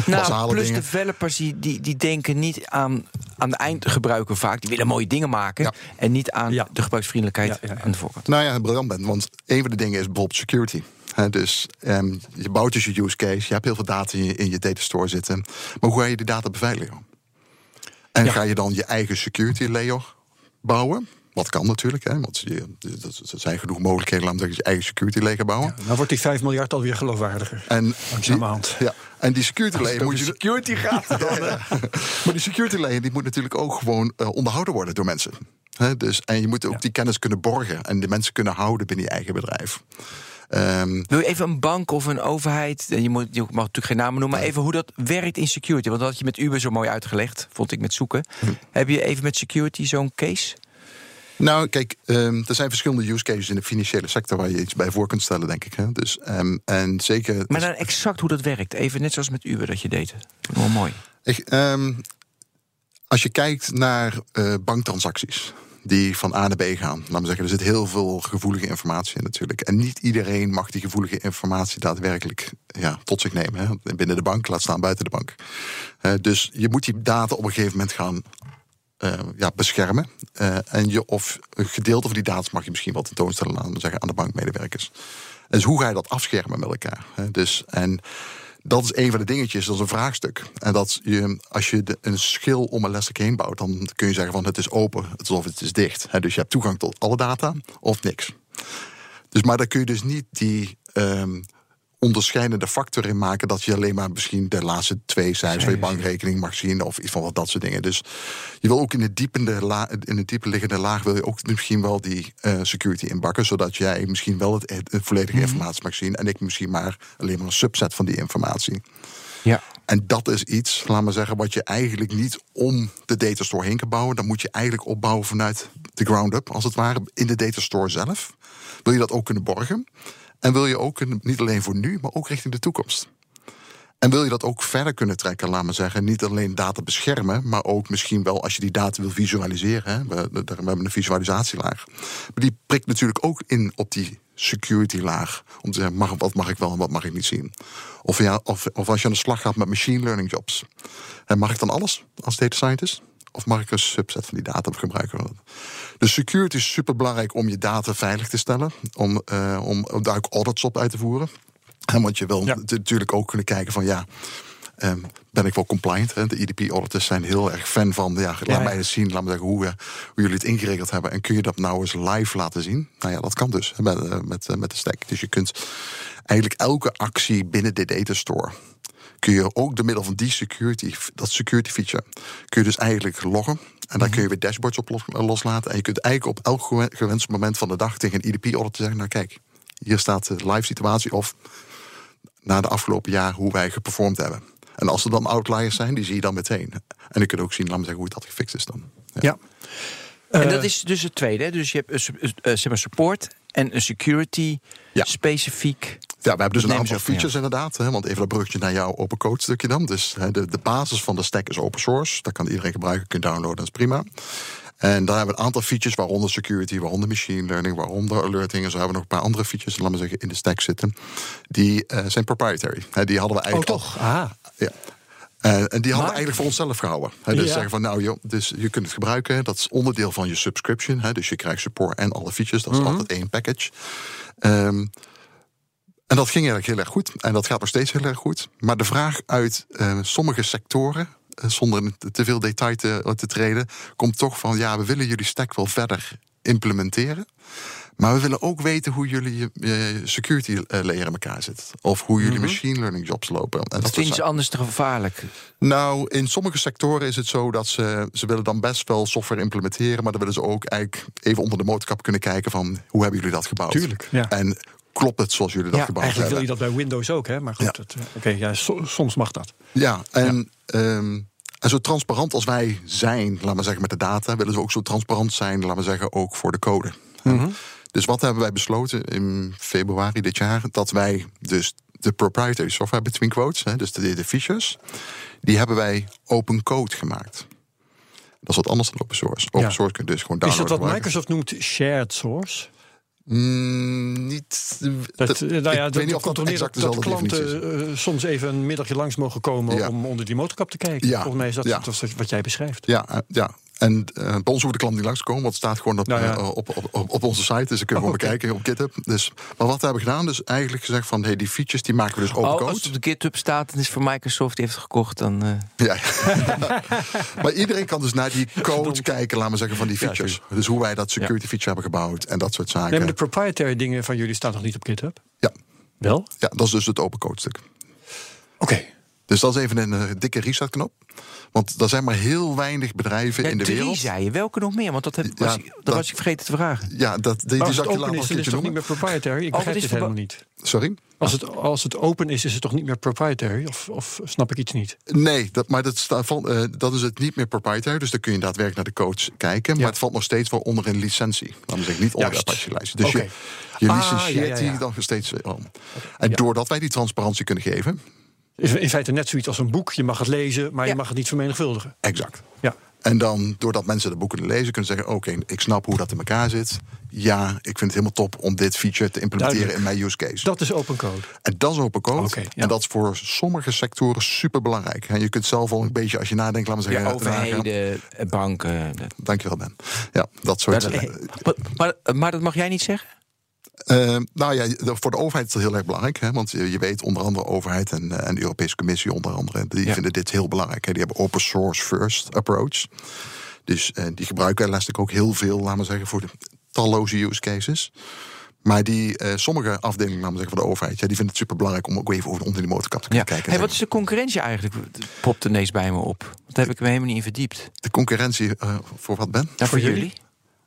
nou, basale plus dingen. developers die, die, die denken niet aan, aan de eindgebruiker vaak. Die willen mooie dingen maken. Ja. En niet aan ja. de gebruiksvriendelijkheid aan de voorkant. Nou ja, briljant bent. Want een van de dingen is bijvoorbeeld security. He, dus um, je bouwt dus je use case. Je hebt heel veel data in je, in je data store zitten. Maar hoe ga je die data beveiligen? En ja. ga je dan je eigen security layer bouwen? Wat kan natuurlijk, hè? want je, er zijn genoeg mogelijkheden om dat je eigen security layer bouwen. Ja, dan wordt die 5 miljard alweer geloofwaardiger. En Langzamerhand. Ja, en die security layer moet je. Security gaat dan. maar die security layer die moet natuurlijk ook gewoon uh, onderhouden worden door mensen. He, dus, en je moet ook ja. die kennis kunnen borgen en de mensen kunnen houden binnen je eigen bedrijf. Um, Wil je even een bank of een overheid, je, moet, je mag natuurlijk geen namen noemen, maar even hoe dat werkt in security? Want dat had je met Uber zo mooi uitgelegd, vond ik met zoeken. Hm. Heb je even met security zo'n case? Nou, kijk, um, er zijn verschillende use cases in de financiële sector waar je iets bij voor kunt stellen, denk ik. Hè? Dus, um, en zeker. Maar dan exact hoe dat werkt, even net zoals met Uber dat je deed. Wel mooi. Ik, als je kijkt naar uh, banktransacties die van A naar B gaan. Laten we zeggen, er zit heel veel gevoelige informatie in natuurlijk. En niet iedereen mag die gevoelige informatie daadwerkelijk ja, tot zich nemen. Hè. Binnen de bank, laat staan buiten de bank. Uh, dus je moet die data op een gegeven moment gaan eh, ja, beschermen. Eh, en je, of een gedeelte van die data mag je misschien wel tentoonstellen aan, zeggen, aan de bankmedewerkers. Dus hoe ga je dat afschermen met elkaar? Hè? Dus, en dat is een van de dingetjes, dat is een vraagstuk. En dat je, als je een schil om een leslijk heen bouwt, dan kun je zeggen van het is open, alsof het is dicht. Dus je hebt toegang tot alle data of niks. Dus, maar dan kun je dus niet die um, onderscheidende factor in maken dat je alleen maar misschien de laatste twee cijfers van je bankrekening mag zien of iets van wat dat soort dingen. Dus je wil ook in de diepende la, in de diepe liggende laag wil je ook misschien wel die uh, security inbakken, zodat jij misschien wel het, het volledige mm -hmm. informatie mag zien en ik misschien maar alleen maar een subset van die informatie. Ja. En dat is iets, laat maar zeggen, wat je eigenlijk niet om de datastore heen kan bouwen. Dan moet je eigenlijk opbouwen vanuit de ground up, als het ware, in de datastore zelf. Wil je dat ook kunnen borgen? En wil je ook, niet alleen voor nu, maar ook richting de toekomst. En wil je dat ook verder kunnen trekken, laat maar zeggen, niet alleen data beschermen, maar ook misschien wel als je die data wil visualiseren. Hè, we, we, hebben een visualisatielaag. Maar die prikt natuurlijk ook in op die security laag. Om te zeggen, mag, wat mag ik wel en wat mag ik niet zien. Of, ja, of, of als je aan de slag gaat met machine learning jobs. En mag ik dan alles als data scientist? Of mag ik een subset van die data gebruiken? Dus security is super belangrijk om je data veilig te stellen. Om, uh, om, daar ook audits op uit te voeren. En want je wil ja. natuurlijk ook kunnen kijken van ja. Um, ben ik wel compliant? Hè? De EDP-auditors zijn heel erg fan van. Ja, laat ja, mij eens zien, laat me zeggen hoe, uh, hoe jullie het ingeregeld hebben. En kun je dat nou eens live laten zien? Nou ja, dat kan dus met, uh, met, met de stack. Dus je kunt eigenlijk elke actie binnen de data store kun je ook door middel van die security, dat security feature, kun je dus eigenlijk loggen. En daar kun je weer dashboards op loslaten. En je kunt eigenlijk op elk gewenst moment van de dag tegen een EDP-audit zeggen: Nou, kijk, hier staat de live situatie of na de afgelopen jaar hoe wij geperformed hebben. En als er dan outliers zijn, die zie je dan meteen. En ik kun ook zien, laat me zeggen, hoe dat gefixt is dan. Ja. ja. En dat is dus het tweede. Dus je hebt zeg maar support en een security ja. specifiek. Ja, we hebben dus een aantal features inderdaad. Hè, want even dat bruggetje naar jouw open code stukje dan. Dus hè, de, de basis van de stack is open source. Dat kan iedereen gebruiken, kunt downloaden, dat is prima. En daar hebben we een aantal features, waaronder security, waaronder machine learning, waaronder alerting. En zo hebben we nog een paar andere features, laten we zeggen, in de stack zitten. Die uh, zijn proprietary. He, die hadden we eigenlijk. Oh, toch? Aha. Ja. Uh, en die hadden we eigenlijk voor onszelf gehouden. He, dus ja. zeggen van nou joh, dus je kunt het gebruiken. Dat is onderdeel van je subscription. He, dus je krijgt support en alle features. Dat is mm -hmm. altijd één package. Um, en dat ging eigenlijk heel erg goed. En dat gaat nog steeds heel erg goed. Maar de vraag uit uh, sommige sectoren, uh, zonder te veel detail te, te, treden, komt toch van: ja, we willen jullie stack wel verder implementeren. Maar we willen ook weten hoe jullie je uh, security layer in elkaar zit. Of hoe jullie mm -hmm. machine learning jobs lopen. En dat vinden ze anders te gevaarlijk? Nou, in sommige sectoren is het zo dat ze, ze willen dan best wel software implementeren. Maar dan willen ze ook eigenlijk even onder de motorkap kunnen kijken van hoe hebben jullie dat gebouwd? Tuurlijk. Ja. En klopt het zoals jullie dat ja, gebouwd eigenlijk hebben. wil je dat bij Windows ook, hè? Maar goed, ja. oké, okay, ja, so, soms mag dat. Ja, en, ja. Um, en zo transparant als wij zijn, laten we zeggen, met de data, willen ze ook zo transparant zijn, laten we zeggen, ook voor de code. Mm -hmm. Dus wat hebben wij besloten in februari dit jaar? Dat wij dus de proprietary software between quotes, hè, dus de, de features, die hebben wij open code gemaakt. Dat is wat anders dan open source. Open Ja. source kun je dus gewoon Is dat downloaden. wat gebruiken. Microsoft noemt shared source? Mm, niet. Dat, eh, nou ja, ik dat weet niet of dat exact dat, klanten eh, soms even een middagje langs mogen komen Ja. om onder die motorkap te kijken. Ja. Volgens mij is dat, Ja. dat wat jij beschrijft. Ja, eh, ja. En eh, bij ons hoeven de klanten niet langskomen, want het staat gewoon dat, Nou ja. eh, op, op, op, op onze site. Dus dat kunnen we Oh, gewoon bekijken op GitHub. Dus, maar wat we hebben gedaan, dus eigenlijk gezegd van hey, die features die maken we dus open Oh, code. als het op de GitHub staat, dan is voor Microsoft die heeft het gekocht. Dan, eh, Ja. maar iedereen kan dus naar die code kijken, laten we zeggen, van die Ja, features. dus hoe wij dat security feature hebben gebouwd en dat soort zaken. Nee, maar de proprietary dingen van jullie staan nog niet op GitHub? Ja. Wel? Ja, dat is dus het open code stuk. Oké. Dus dat is even een eh, dikke resetknop. Want er zijn maar heel weinig bedrijven ja, in de drie wereld. zei je. Welke nog meer? Want dat, heb, Ja, was, ik, dat, dat- was ik vergeten te vragen. Ja, dat, die, die het ik later nog is, een dan keertje het toch niet meer proprietary? Ik begrijp is helemaal niet. Sorry? Als het, als het open is, is het toch niet meer proprietary? Of, of snap ik iets niet? Nee, dat, maar dat, staat van, eh, dat is het niet meer proprietary. Dus dan kun je daadwerkelijk naar de codes kijken. Maar het valt nog steeds wel onder een licentie. Laten we zeggen, niet onder de. Apache-lijst. Dus je, je Ah, licentieert ja, ja, ja. die dan nog steeds wel. En Ja. doordat wij die transparantie kunnen geven... Is in feite net zoiets als een boek. Je mag het lezen, maar Ja. je mag het niet vermenigvuldigen. Exact. Ja. En dan, doordat mensen de boeken lezen, kunnen ze zeggen: Oké, ik snap hoe dat in elkaar zit. Ja, ik vind het helemaal top om dit feature te implementeren Duidelijk. in mijn use case. Dat is open code. En dat is open code. Oké, ja. En dat is voor sommige sectoren super belangrijk. En je kunt zelf al een beetje, als je nadenkt, laten we Ja, zeggen. nagaan. overheden, eh, banken. dat- Dankjewel, Ben. Ja, dat soort. eh, maar, maar, maar dat mag jij niet zeggen? Eh, nou ja, voor de overheid is dat heel erg belangrijk. Hè? Want je, weet onder andere overheid en, eh, en de Europese Commissie onder andere... die Ja. vinden dit heel belangrijk. Hè? Die hebben open source first approach. Dus eh, die gebruiken Elastic ook heel veel, laten we zeggen... voor de talloze use cases. Maar die, eh, sommige afdelingen laten we zeggen, van de overheid... Ja, die vinden het super belangrijk om ook even over de onder die motorkap te Ja. kunnen kijken. Hey, wat is de concurrentie eigenlijk? Popt ineens bij me op. Dat heb ik me helemaal niet in verdiept. De concurrentie eh, voor wat, Ben? Ja, voor jullie? jullie?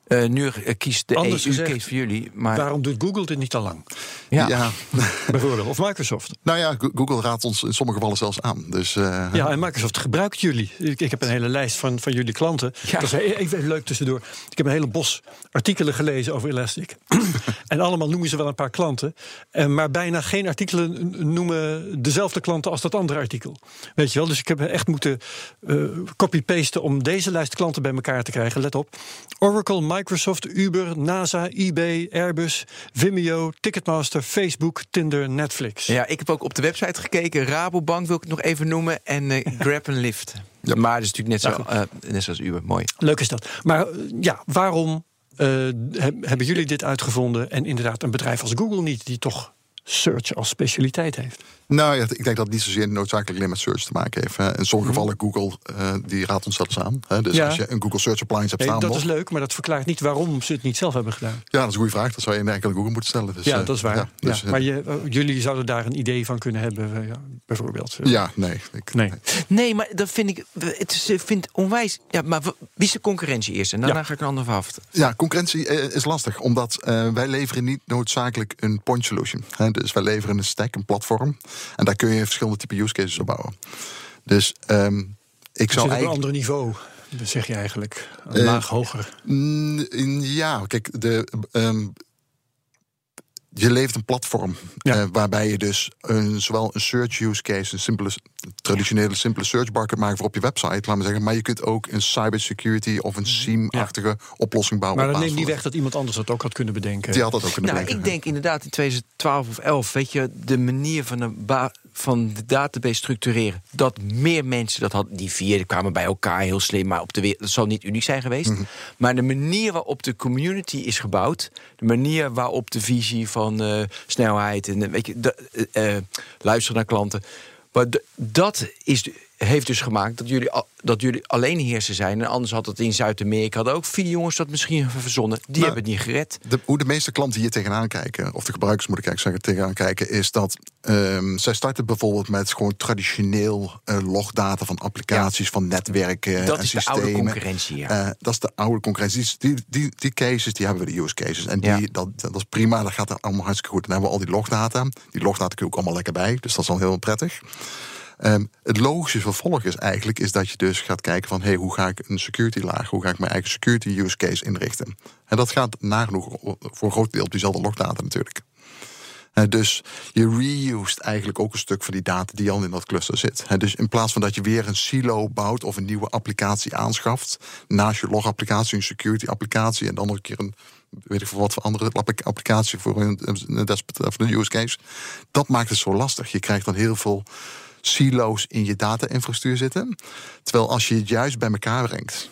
Eh, nu eh, kiest de Anders EU gezegd, kiest voor jullie. Maar Waarom doet Google dit niet al lang? ja. ja. Bijvoorbeeld. Of Microsoft. nou ja, Go- Google raadt ons in sommige gevallen zelfs aan. Dus, eh, Ja, en Microsoft gebruikt jullie. Ik, ik heb een hele lijst van, van jullie klanten. Ja. Dat is e- even leuk tussendoor. Ik heb een hele bos artikelen gelezen over Elastic. en allemaal noemen ze wel een paar klanten. En maar bijna geen artikelen noemen dezelfde klanten als dat andere artikel. Weet je wel? Dus ik heb echt moeten eh, copy-pasten om deze lijst klanten bij elkaar te krijgen. Let op. Oracle, Microsoft, Uber, NASA, eBay, Airbus, Vimeo, Ticketmaster, Facebook, Tinder, Netflix. Ja, ik heb ook op de website gekeken. Rabobank wil ik het nog even noemen. En eh, Grab en Lyft. Ja. Maar dat is natuurlijk net, zo, eh, net zoals Uber. Mooi. Leuk is dat. Maar eh, ja, waarom heb- hebben jullie dit uitgevonden en inderdaad een bedrijf als Google niet, die toch search als specialiteit heeft? Nou ja, ik denk dat het niet zozeer noodzakelijk alleen met search te maken heeft. hè. In sommige gevallen, Google, eh, die raadt ons zelfs aan. Hè. Dus Ja. als je een Google Search Appliance hebt Nee, staan... dat nog- is leuk, maar dat verklaart niet waarom ze het niet zelf hebben gedaan. Ja, dat is een goede vraag. Dat zou je eigenlijk Google moeten stellen. Dus, ja, eh, dat is waar. ja, dus, ja. eh, Maar je, jullie zouden daar een idee van kunnen hebben, ja, bijvoorbeeld. ja, nee. Ik, Nee. Nee, maar dat vind ik. Het is, vind onwijs. Ja, maar wie is de concurrentie eerst? En daarna Ja. ga ik een ander af. Ja, concurrentie is lastig, omdat eh, wij leveren niet noodzakelijk een point solution. Hè. Dus wij leveren een stack, een platform. En daar kun je verschillende type use cases op bouwen. Dus ehm, ik zou zit op een eigenlijk... ander niveau, dat zeg je eigenlijk. Een Eh, laag hoger. Ja, kijk, de, ehm, je levert een platform Ja. eh, waarbij je dus een, zowel een search use case, een simpele, traditionele simpele search bar kunt maken voor op je website, laten we zeggen, maar je kunt ook een cybersecurity of een SIEM-achtige oplossing bouwen. Maar dat neemt niet weg dat iemand anders dat ook had kunnen bedenken. Die had dat ook kunnen Nou, bedenken. ik denk inderdaad in 2012 of 11, weet je, de manier van de, ba- van de database structureren. Dat meer mensen dat hadden. Die vier kwamen bij elkaar heel slim, maar op de wereld. Dat zal niet uniek zijn geweest. Mhm. Maar de manier waarop de community is gebouwd. De manier waarop de visie van eh, snelheid en eh, weet je, de, eh, luisteren naar klanten. Maar dat is, heeft dus gemaakt dat jullie, dat jullie alleen heersen zijn. En anders had het in Zuid-Amerika hadden ook vier jongens dat misschien verzonnen. Die Nou, hebben het niet gered. De, hoe de meeste klanten hier tegenaan kijken, of de gebruikers moet ik eigenlijk zeggen, tegenaan kijken, is dat ehm, zij starten bijvoorbeeld met gewoon traditioneel eh, logdata van applicaties, van netwerken Dat en is de systemen. oude concurrentie, ja. Eh, dat is de oude concurrentie. Die, die, die, cases, die hebben we, de use cases. En die, Ja. dat, dat is prima, dat gaat er allemaal hartstikke goed. Dan hebben we al die logdata. Die logdata kun je ook allemaal lekker bij, dus dat is al heel prettig. Ehm, het logische vervolg is eigenlijk is dat je dus gaat kijken van... Hey, hoe ga ik een security laag, hoe ga ik mijn eigen security use case inrichten? En dat gaat nagenoeg voor een groot deel op diezelfde logdata natuurlijk. Dus je reused eigenlijk ook een stuk van die data die al in dat cluster zit. Dus in plaats van dat je weer een silo bouwt of een nieuwe applicatie aanschaft, naast je logapplicatie, een security applicatie en dan nog een keer een weet ik veel wat voor andere appli- applicatie voor een, een desktop of een use case. Dat maakt het zo lastig. Je krijgt dan heel veel silo's in je data-infrastructuur zitten. Terwijl als je het juist bij elkaar brengt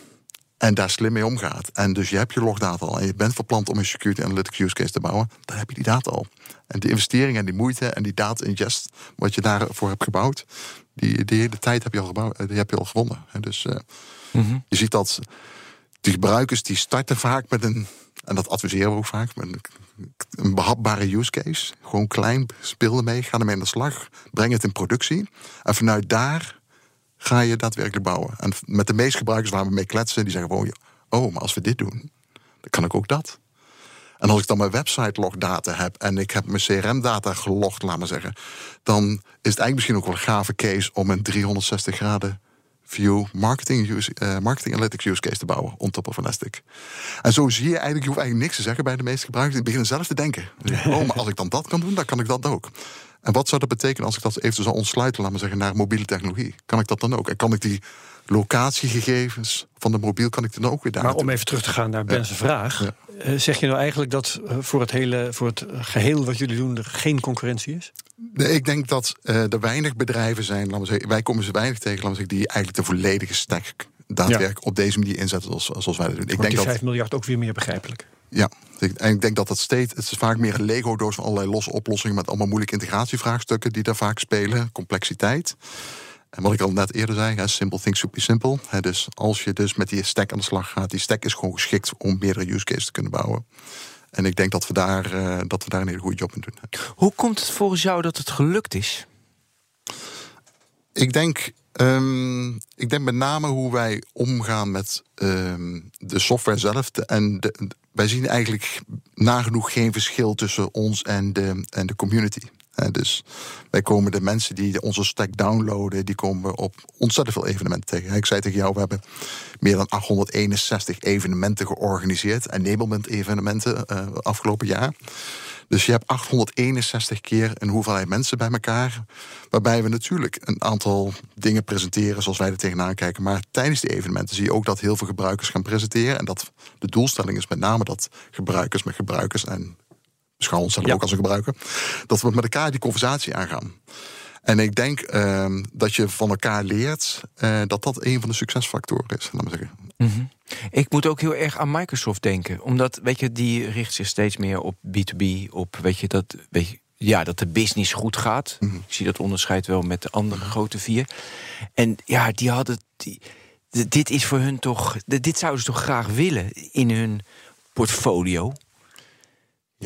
en daar slim mee omgaat. En dus je hebt je logdata al en je bent verplant om een security analytics use case te bouwen, dan heb je die data al. En de investering en die moeite en die data ingest, wat je daarvoor hebt gebouwd, die, die hele tijd heb je al, gebouwd, die heb je al gewonnen. En dus eh, je ziet dat die gebruikers die starten vaak met een, en dat adviseren we ook vaak, met een, een behapbare use case. Gewoon klein, speel ermee, ga ermee aan de slag, breng het in productie. En vanuit daar ga je daadwerkelijk bouwen. En met de meeste gebruikers waar we mee kletsen, die zeggen gewoon, oh, maar als we dit doen, dan kan ik ook dat. En als ik dan mijn website logdata heb en ik heb mijn CRM-data gelogd, laat maar zeggen, dan is het eigenlijk misschien ook wel een gave case om een 360 graden view marketing, use, eh, marketing analytics use case te bouwen on top of Elastic. En zo zie je eigenlijk, je hoeft eigenlijk niks te zeggen bij de meeste gebruikers. Die beginnen zelf te denken. Oh, maar als ik dan dat kan doen, dan kan ik dat ook. En wat zou dat betekenen als ik dat even zou ontsluiten, laat maar zeggen, naar mobiele technologie? Kan ik dat dan ook? En kan ik die locatiegegevens van de mobiel kan ik dan ook weer daar. Maar om even terug te gaan naar Ben's vraag. Eh, zeg je nou eigenlijk dat eh, voor het, hele, voor het geheel wat jullie doen er geen concurrentie is? Nee, ik denk dat uh, er weinig bedrijven zijn, laten we zeggen, wij komen ze weinig tegen, laten we zeggen, die eigenlijk de volledige stack daadwerkelijk op deze manier inzetten zoals, zoals wij dat doen. Ik denk die 5 miljard ook weer meer begrijpelijk. Ja, en ik denk dat dat steeds, het is vaak meer een Lego-doos van allerlei losse oplossingen met allemaal moeilijke integratievraagstukken die daar vaak spelen, complexiteit. En wat ik al net eerder zei, simple things should be simple. dus als je dus met die stack aan de slag gaat, die stack is gewoon geschikt om meerdere use cases te kunnen bouwen. En ik denk dat we daar, uh, dat we daar een hele goede job in doen. Hoe komt het volgens jou dat het gelukt is? Ik denk, um, ik denk met name hoe wij omgaan met um, de software zelf. en de, wij zien eigenlijk nagenoeg geen verschil tussen ons en de, en de community dus wij komen de mensen die onze stack downloaden, die komen op ontzettend veel evenementen tegen. Ik zei tegen jou, we hebben meer dan 861 evenementen georganiseerd, enablement evenementen uh, afgelopen jaar. Dus je hebt 861 keer een hoeveelheid mensen bij elkaar. Waarbij we natuurlijk een aantal dingen presenteren zoals wij er tegenaan kijken. Maar tijdens die evenementen zie je ook dat heel veel gebruikers gaan presenteren. En dat de doelstelling is met name dat gebruikers met gebruikers en beschouw onszelf ja. ook als een gebruiker, dat we met elkaar die conversatie aangaan. En ik denk uh, dat je van elkaar leert uh, dat dat een van de succesfactoren is. Laat maar zeggen. Mm -hmm. Ik moet ook heel erg aan Microsoft denken. Omdat, weet je, die richt zich steeds meer op B2B. Op, weet je, dat, weet je, ja, dat de business goed gaat. Mm -hmm. Ik zie dat onderscheid wel met de andere grote vier. En ja, die hadden. Die, dit is voor hun toch. Dit zouden ze toch graag willen in hun portfolio.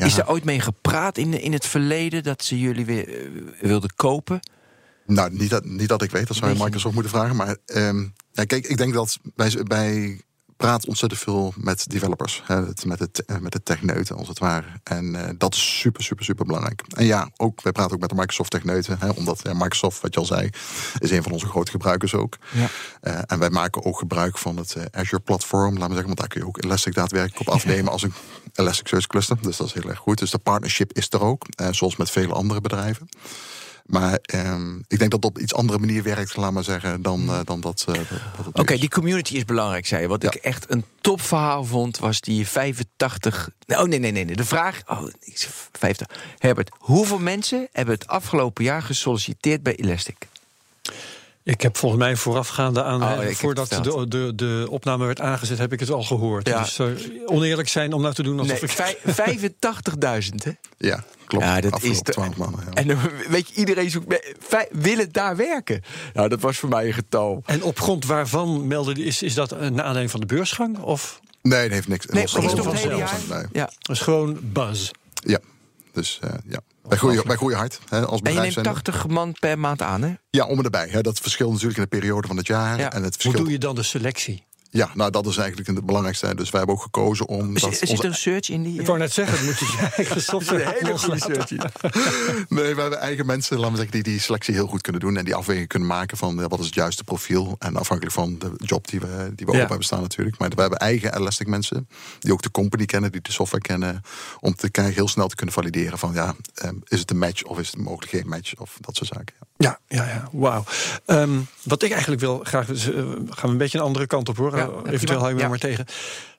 Is er ooit mee gepraat in, in het verleden dat ze jullie weer uh, wilden kopen? Nou, niet dat, niet dat ik weet, dat zou je Microsoft moeten vragen. Maar um, ja, kijk, ik denk dat bij, bij praat ontzettend veel met developers. Hè, met, het, eh, met de techneuten, als het ware. En uh, dat is super, super, super belangrijk. En ja, ook, wij praten ook met de Microsoft techneuten. Hè, omdat ja, Microsoft, wat je al zei, is een van onze grote gebruikers ook. Ja. Uh, en wij maken ook gebruik van het Azure platform. Laten we zeggen, want daar kun je ook Elastic daadwerkelijk op afnemen als een Elasticsearch cluster. Dus dat is heel erg goed. Dus de partnership is er ook. zoals met vele andere bedrijven. Maar um, ik denk dat dat op iets andere manier werkt, laat maar zeggen, dan, uh, dan dat. Uh, Oké, okay, die community is belangrijk, zei je. Wat ja. ik echt een topverhaal vond, was die 85. Oh nee, nee, nee, nee. De vraag. Oh, 50. Herbert, hoeveel mensen hebben het afgelopen jaar gesolliciteerd bij Elastic? Ik heb volgens mij voorafgaande aan, oh, voordat de, de, de opname werd aangezet, heb ik het al gehoord. Ja. Dus uh, oneerlijk zijn om nou te doen alsof nee, ik... 85.000, hè? Ja, klopt. Ja, dat is de, 12 mannen. Ja. En weet je, iedereen zoekt, willen daar werken. Nou, dat was voor mij een getal. En op grond waarvan meldde is, is dat een aanleiding van de beursgang? Of? Nee, het heeft niks. Nee, is toch het hele jaar? Nee. Ja. Dat is gewoon buzz. Ja, dus uh, ja. Wij groeien, wij groeien hard hè, als. En je neemt 80 man per maand aan, hè? Ja, om en erbij. Hè. Dat verschilt natuurlijk in de periode van het jaar. Ja. En het verschilt... Hoe doe je dan de selectie? Ja, nou dat is eigenlijk het belangrijkste. Dus wij hebben ook gekozen om. Is, dat zit er een search in die. Ik wou net zeggen, het moet je eigen software. hele goede search in. nee, we hebben eigen mensen, laten we zeggen, die die selectie heel goed kunnen doen en die afweging kunnen maken van wat is het juiste profiel. En afhankelijk van de job die we, die we ja. open hebben staan, natuurlijk. Maar we hebben eigen Elastic mensen die ook de company kennen, die de software kennen, om te kijken heel snel te kunnen valideren van ja, um, is het een match of is het mogelijk geen match of dat soort zaken. Ja, ja, ja, wauw. Um, wat ik eigenlijk wil graag, uh, gaan we een beetje een andere kant op hoor. Ja, Eventueel hou je me ja. maar tegen.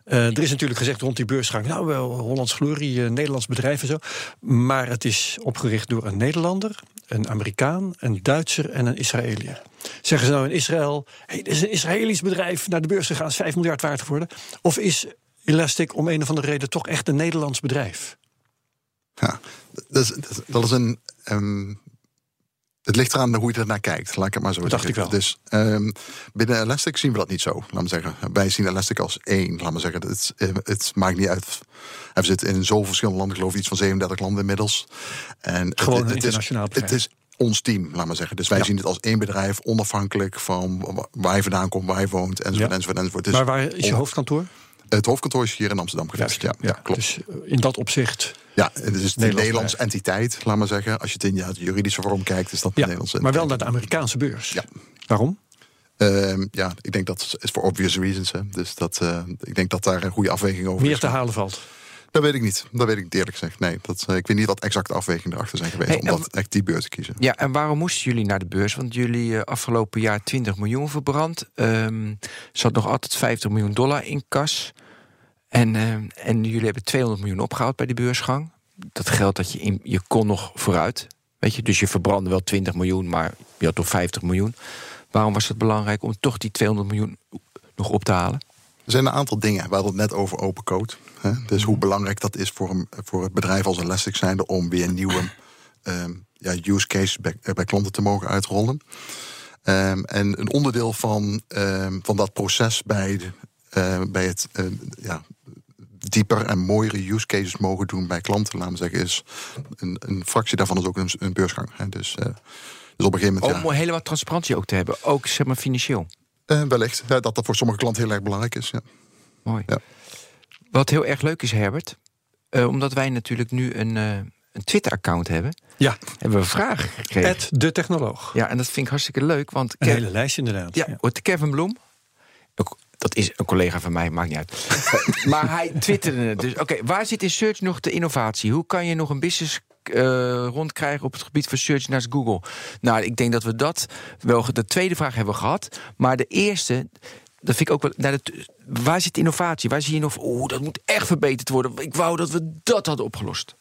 Uh, er is natuurlijk gezegd rond die beursgang, nou wel Hollands glorie, uh, Nederlands bedrijf en zo. Maar het is opgericht door een Nederlander, een Amerikaan, een Duitser en een Israëliër. Zeggen ze nou in Israël, hey, dit is een Israëlisch bedrijf naar de beurs gegaan, is 5 miljard waard geworden? Of is Elastic om een of andere reden toch echt een Nederlands bedrijf? Ja, dat is, dat is een. Um het ligt eraan hoe je er naar kijkt, laat ik het maar zo dat zeggen. Dacht ik wel. Dus um, binnen Elastic zien we dat niet zo, laat me zeggen. Wij zien Elastic als één, laat me zeggen. Het, eh, het maakt niet uit. We zitten in zoveel verschillende landen, geloof ik, iets van 37 landen inmiddels. En Gewoon het, het, internationaal is, het is ons team, laat maar zeggen. Dus wij ja. zien het als één bedrijf, onafhankelijk van waar hij vandaan komt, waar hij woont, enzovoort, ja. enzovoort, enzovoort. Dus maar waar is je hoofdkantoor? Het hoofdkantoor is hier in Amsterdam gevestigd. Ja, ja, klopt. Dus in dat opzicht. Ja, het is een Nederlandse entiteit, laat maar zeggen. Als je het in ja, de juridische vorm kijkt, is dat een Nederlandse Maar wel naar de Amerikaanse beurs. Ja. Waarom? Um, ja, ik denk dat is voor obvious reasons. Hè. Dus dat, uh, ik denk dat daar een goede afweging over Meer is. te halen valt. Dat weet ik niet. Dat weet ik niet eerlijk gezegd. Nee, dat, eh, ik weet niet wat exact afwegingen erachter zijn geweest Hey, om dat echt die beurs te kiezen. Ja, en waarom moesten jullie naar de beurs? Want jullie eh, afgelopen jaar 20 miljoen verbrand. Ehm zat nog altijd 50 miljoen dollar in kas. En, ehm, en jullie hebben 200 miljoen opgehaald bij de beursgang. Dat geld dat je in, je kon nog vooruit. Weet je, dus je verbrandde wel 20 miljoen, maar je had toch 50 miljoen. Waarom was het belangrijk om toch die 200 miljoen nog op te halen? Er zijn een aantal dingen. We hadden het net over open code. Hè? Dus hoe belangrijk dat is voor, een, voor het bedrijf als Elastic zijnde om weer nieuwe ehm, ja, use cases bij, eh, bij klanten te mogen uitrollen. Ehm, en een onderdeel van, ehm, van dat proces bij, de, eh, bij het eh, ja, dieper en mooiere use cases mogen doen bij klanten, laten we zeggen, is een, een fractie daarvan is ook een, een beursgang. Hè? Dus, eh, dus op een gegeven moment. Om ja, heel wat transparantie ook te hebben, ook zeg maar financieel. eh, wellicht ja, dat dat voor sommige klanten heel erg belangrijk is. Ja. Mooi. Ja. Wat heel erg leuk is, Herbert, eh, omdat wij natuurlijk nu een, eh, een Twitter-account hebben, Ja, hebben we vragen gekregen. Ed de technoloog. Ja, en dat vind ik hartstikke leuk, want Een Kev- hele lijst inderdaad. ja, hoort Kevin Bloem, ook- dat is een collega van mij, maakt niet uit. maar hij twitterde het. Dus oké, waar zit in search nog de innovatie? Hoe kan je nog een business eh, rondkrijgen op het gebied van search naast Google? Nou, ik denk dat we dat wel. De tweede vraag hebben we gehad, maar de eerste. Dat vind ik ook wel. Nou, dat- waar zit innovatie? Waar zie je nog? Oeh, dat moet echt verbeterd worden. Ik wou dat we dat hadden opgelost.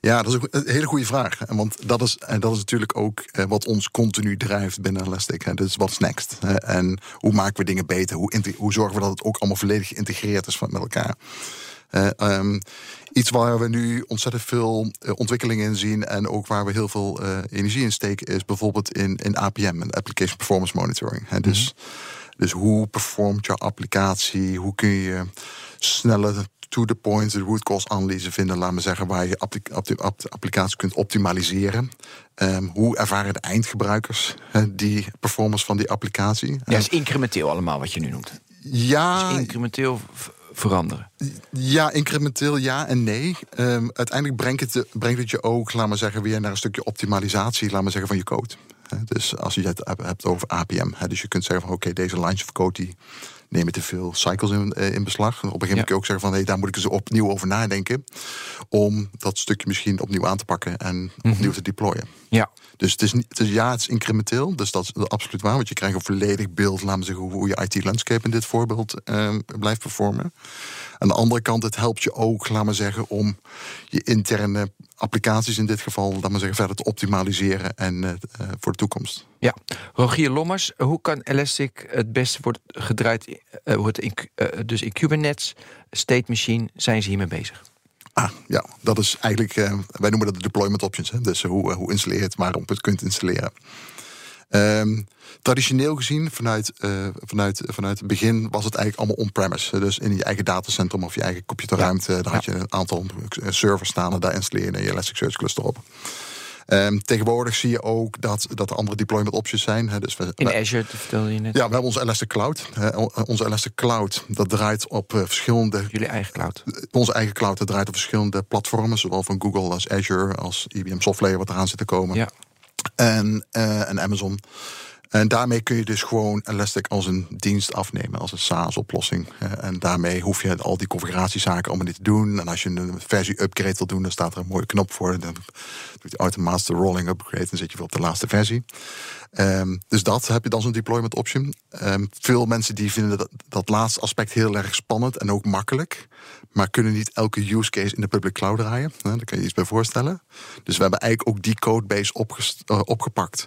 Ja, dat is ook een hele goede vraag. Want dat is, en dat is natuurlijk ook eh, wat ons continu drijft binnen Elastic. Dus what's next? En hoe maken we dingen beter? Hoe, hoe zorgen we dat het ook allemaal volledig geïntegreerd is van, met elkaar? Eh, ehm, iets waar we nu ontzettend veel eh, ontwikkelingen in zien en ook waar we heel veel energie in steken, is bijvoorbeeld in, in APM, en Application Performance Monitoring. Hè. Dus, dus hoe performt jouw applicatie? Hoe kun je sneller to the point de root cause analyse vinden, laten we zeggen, waar je appli- de applicatie kunt optimaliseren. Ehm, hoe ervaren de eindgebruikers die performance van die applicatie? Ja, dat is incrementeel allemaal wat je nu noemt. ja, Dus incrementeel veranderen. Ja, incrementeel ja en nee. Ehm, uiteindelijk brengt het, brengt het je ook, laat maar zeggen, weer naar een stukje optimalisatie, laat maar zeggen, van je code. Dus als je het hebt- over APM, dus je kunt zeggen van oké, deze lines of code die nemen te veel cycles in, eh, in beslag. En op een gegeven moment Ja. kun je ook zeggen van hey, daar moet ik eens opnieuw over nadenken. Om dat stukje misschien opnieuw aan te pakken en opnieuw te deployen. Ja. Dus het is, niet, het is, ja, het is incrementeel. Dus dat is absoluut waar. Want je krijgt een volledig beeld, laten we zeggen, hoe je IT-landscape in dit voorbeeld ehm, blijft performen. Aan de andere kant, het helpt je ook, laten we zeggen, om je interne applicaties in dit geval, laten we zeggen, verder te optimaliseren en eh, eh, voor de toekomst. Ja, Rogier Lommers, hoe kan Elastic het beste worden gedraaid? eh, wordt in, dus in Kubernetes, State Machine, zijn ze hiermee bezig? Ah, ja, dat is eigenlijk, wij noemen dat de deployment options. Hè? Dus hoe, hoe installeer je het, waarom het kunt installeren. Ehm, traditioneel gezien, vanuit, eh, vanuit, vanuit het begin was het eigenlijk allemaal on-premise. Dus in je eigen datacentrum of je eigen computerruimte. Daar had je een aantal eh, servers staan en daar installeer je je Elasticsearch cluster op. Ehm, tegenwoordig zie je ook dat, dat er andere deployment options zijn. Hè? Dus we, In we- Azure, dat vertelde je net. ja, we hebben onze Elastic Cloud. Eh, on- onze Elastic Cloud, dat draait op eh, verschillende Jullie eigen cloud. onze eigen cloud dat draait op verschillende platformen, zowel van Google als Azure, als IBM Software wat eraan zit te komen. Ja. En, eh, en Amazon. En daarmee kun je dus gewoon Elastic als een dienst afnemen, als een SaaS-oplossing. Eh, en daarmee hoef je al die configuratiezaken allemaal niet te doen. En als je een versie-upgrade wil doen, dan staat er een mooie knop voor. Dan doet je automatisch de rolling upgrade en zit je weer op de laatste versie. Ehm, dus dat heb je dan zo'n deployment option. Ehm, veel mensen die vinden dat, dat laatste aspect heel erg spannend en ook makkelijk. Maar kunnen niet elke use case in de public cloud draaien. Hè, Daar kan je iets bij voorstellen. Dus we hebben eigenlijk ook die codebase eh, opgepakt.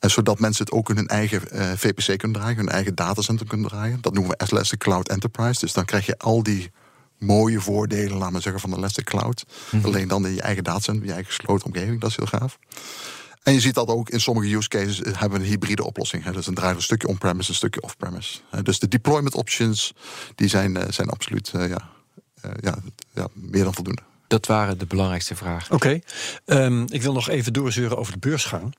En zodat mensen het ook in hun eigen eh, VPC kunnen draaien, hun eigen datacenter kunnen draaien. Dat noemen we Elastic Cloud Enterprise. Dus dan krijg je al die mooie voordelen, laten we zeggen, van de Elastic Cloud. Alleen dan in je eigen datacenter, je eigen gesloten omgeving. Dat is heel gaaf. En je ziet dat ook in sommige use cases eh, hebben we een hybride oplossing. Hè. Dus dan draait een stukje on-premise, een stukje off-premise. Eh, Dus de deployment options die zijn, eh, zijn absoluut eh, ja, eh, ja, ja, meer dan voldoende. Dat waren de belangrijkste vragen. Oké, Ehm, ik wil nog even doorzeuren over de beursgang.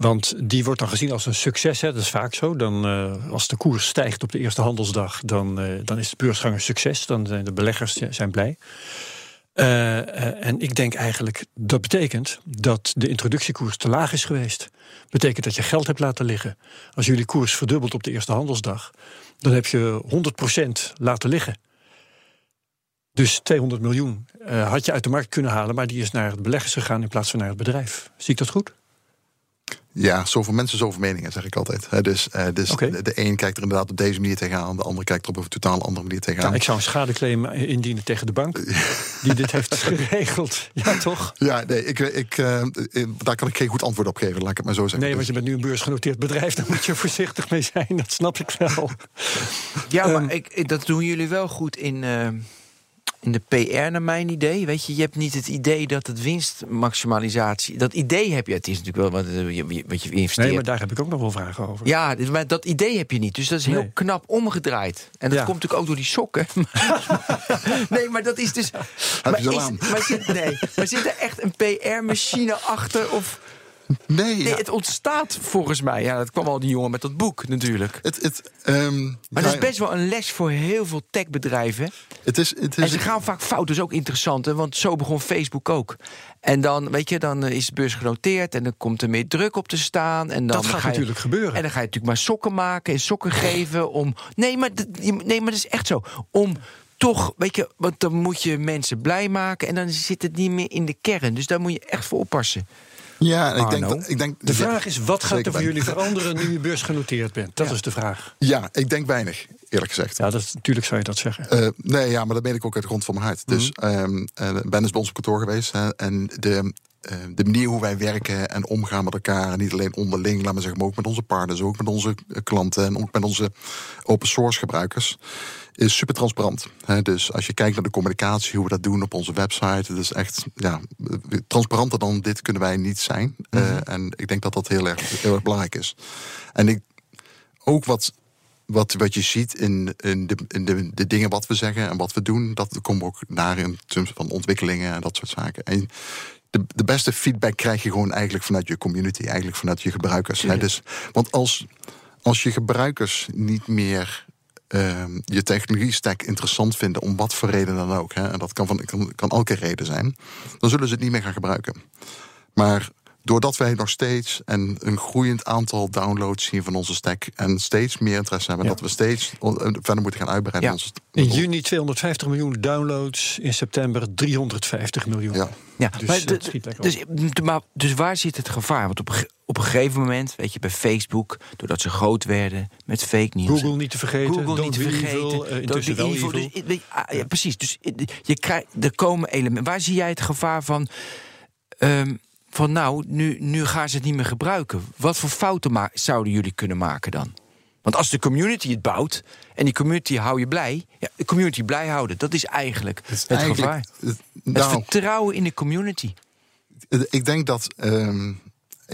Want die wordt dan gezien als een succes. Hè? Dat is vaak zo. Dan, eh, als de koers stijgt op de eerste handelsdag, dan, eh, dan is de beursgang een succes. Dan zijn de beleggers ja, zijn blij. Eh, eh, en ik denk eigenlijk dat betekent dat de introductiekoers te laag is geweest. Betekent dat je geld hebt laten liggen. Als jullie koers verdubbelt op de eerste handelsdag, dan heb je 100% laten liggen. Dus 200 miljoen had je uit de markt kunnen halen, maar die is naar het beleggers gegaan in plaats van naar het bedrijf. Zie ik dat goed? Ja, zoveel mensen, zoveel meningen, zeg ik altijd. dus uh, dus okay. de, de, een kijkt er inderdaad op deze manier tegenaan, de ander kijkt er op een totaal andere manier tegenaan. Ja, ik zou een schadeclaim indienen tegen de bank die dit heeft geregeld. Ja, toch? Ja, nee, ik, ik, uh, daar kan ik geen goed antwoord op geven, laat ik het maar zo zeggen. Nee, want je bent nu een beursgenoteerd bedrijf, daar moet je voorzichtig mee zijn, dat snap ik wel. Ja, maar um, ik, dat doen jullie wel goed in. Uh in de PR naar mijn idee. Weet je, je hebt niet het idee dat het winstmaximalisatie. Dat idee heb je. Het is natuurlijk wel wat, je, wat je investeert. Nee, maar daar heb ik ook nog wel vragen over. Ja, maar dat idee heb je niet. Dus dat is heel nee. knap omgedraaid. En dat Ja. komt natuurlijk ook door die sokken. nee, maar dat is dus. Maar, is- maar, zit, nee, maar zit er echt een PR-machine achter? Of, Nee, nee, ja, het ontstaat volgens mij. Ja, dat kwam al die jongen met dat boek natuurlijk. het, het, ehm, Maar dat is best wel een les voor heel veel techbedrijven. het is, het En is, ze gaan vaak fout, dus ook interessant. Hè? Want zo begon Facebook ook. En dan, weet je, dan is de beurs genoteerd en dan komt er meer druk op te staan. En dan Dat gaat ga je, natuurlijk gebeuren. En dan ga je natuurlijk maar sokken maken en sokken geven om. Nee, maar, nee, maar dat is echt zo. Om toch, weet je, want dan moet je mensen blij maken en dan zit het niet meer in de kern. Dus daar moet je echt voor oppassen. Ja, ik denk, dat, ik denk De vraag is, wat gaat er voor jullie veranderen nu je beursgenoteerd bent? Dat is de vraag. Ja, ik denk weinig, eerlijk gezegd. Ja, dat is, natuurlijk zou je dat zeggen. Eh, nee, ja, maar dat meen ik ook uit de grond van mijn hart. Dus ehm eh, Ben is bij ons op kantoor geweest. Hè, en de, eh, de manier hoe wij werken en omgaan met elkaar... en niet alleen onderling, laat maar zeggen... maar ook met onze partners, ook met onze klanten... en ook met onze open source gebruikers... is super transparant. Dus als je kijkt naar de communicatie, hoe we dat doen op onze website... het is echt, ja, transparanter dan dit kunnen wij niet zijn. Eh, en ik denk dat dat heel erg, heel erg belangrijk is. En ik, ook wat wat, wat je ziet in, in, de, in de, de dingen wat we zeggen en wat we doen, dat komt ook naar in terms van ontwikkelingen en dat soort zaken. En de, de beste feedback krijg je gewoon eigenlijk vanuit je community, eigenlijk vanuit je gebruikers. Hè? Dus, want als, als je gebruikers niet meer ehm, je technologie stack interessant vinden, om wat voor reden dan ook, hè, en dat kan, van, kan, kan elke reden zijn, dan zullen ze het niet meer gaan gebruiken. Maar doordat wij nog steeds en een groeiend aantal downloads zien van onze stack en steeds meer interesse hebben, Ja. dat we steeds eh, verder moeten gaan uitbreiden. Ja. in Onze, In juni 250 miljoen downloads, in september 350 miljoen. Ja. Ja, Dus, maar, dus, maar dus waar zit het gevaar? Want op, op een gegeven moment, weet je, bij Facebook, doordat ze groot werden met fake news. Google niet te vergeten, Google Don't niet te vergeten. Evil, Don't intussen Be wel Evil. evil. Dus, weet je, ah, ja, precies. Dus je krijgt, er komen elementen. Waar zie jij het gevaar van? ehm, van nou, nu, nu gaan ze het niet meer gebruiken. Wat voor fouten zouden jullie kunnen maken dan? Want als de community het bouwt en die community hou je blij, ja, de community blij houden, dat is eigenlijk het, is eigenlijk- gevaar. het- Het vertrouwen in de community. ik denk dat. ehm,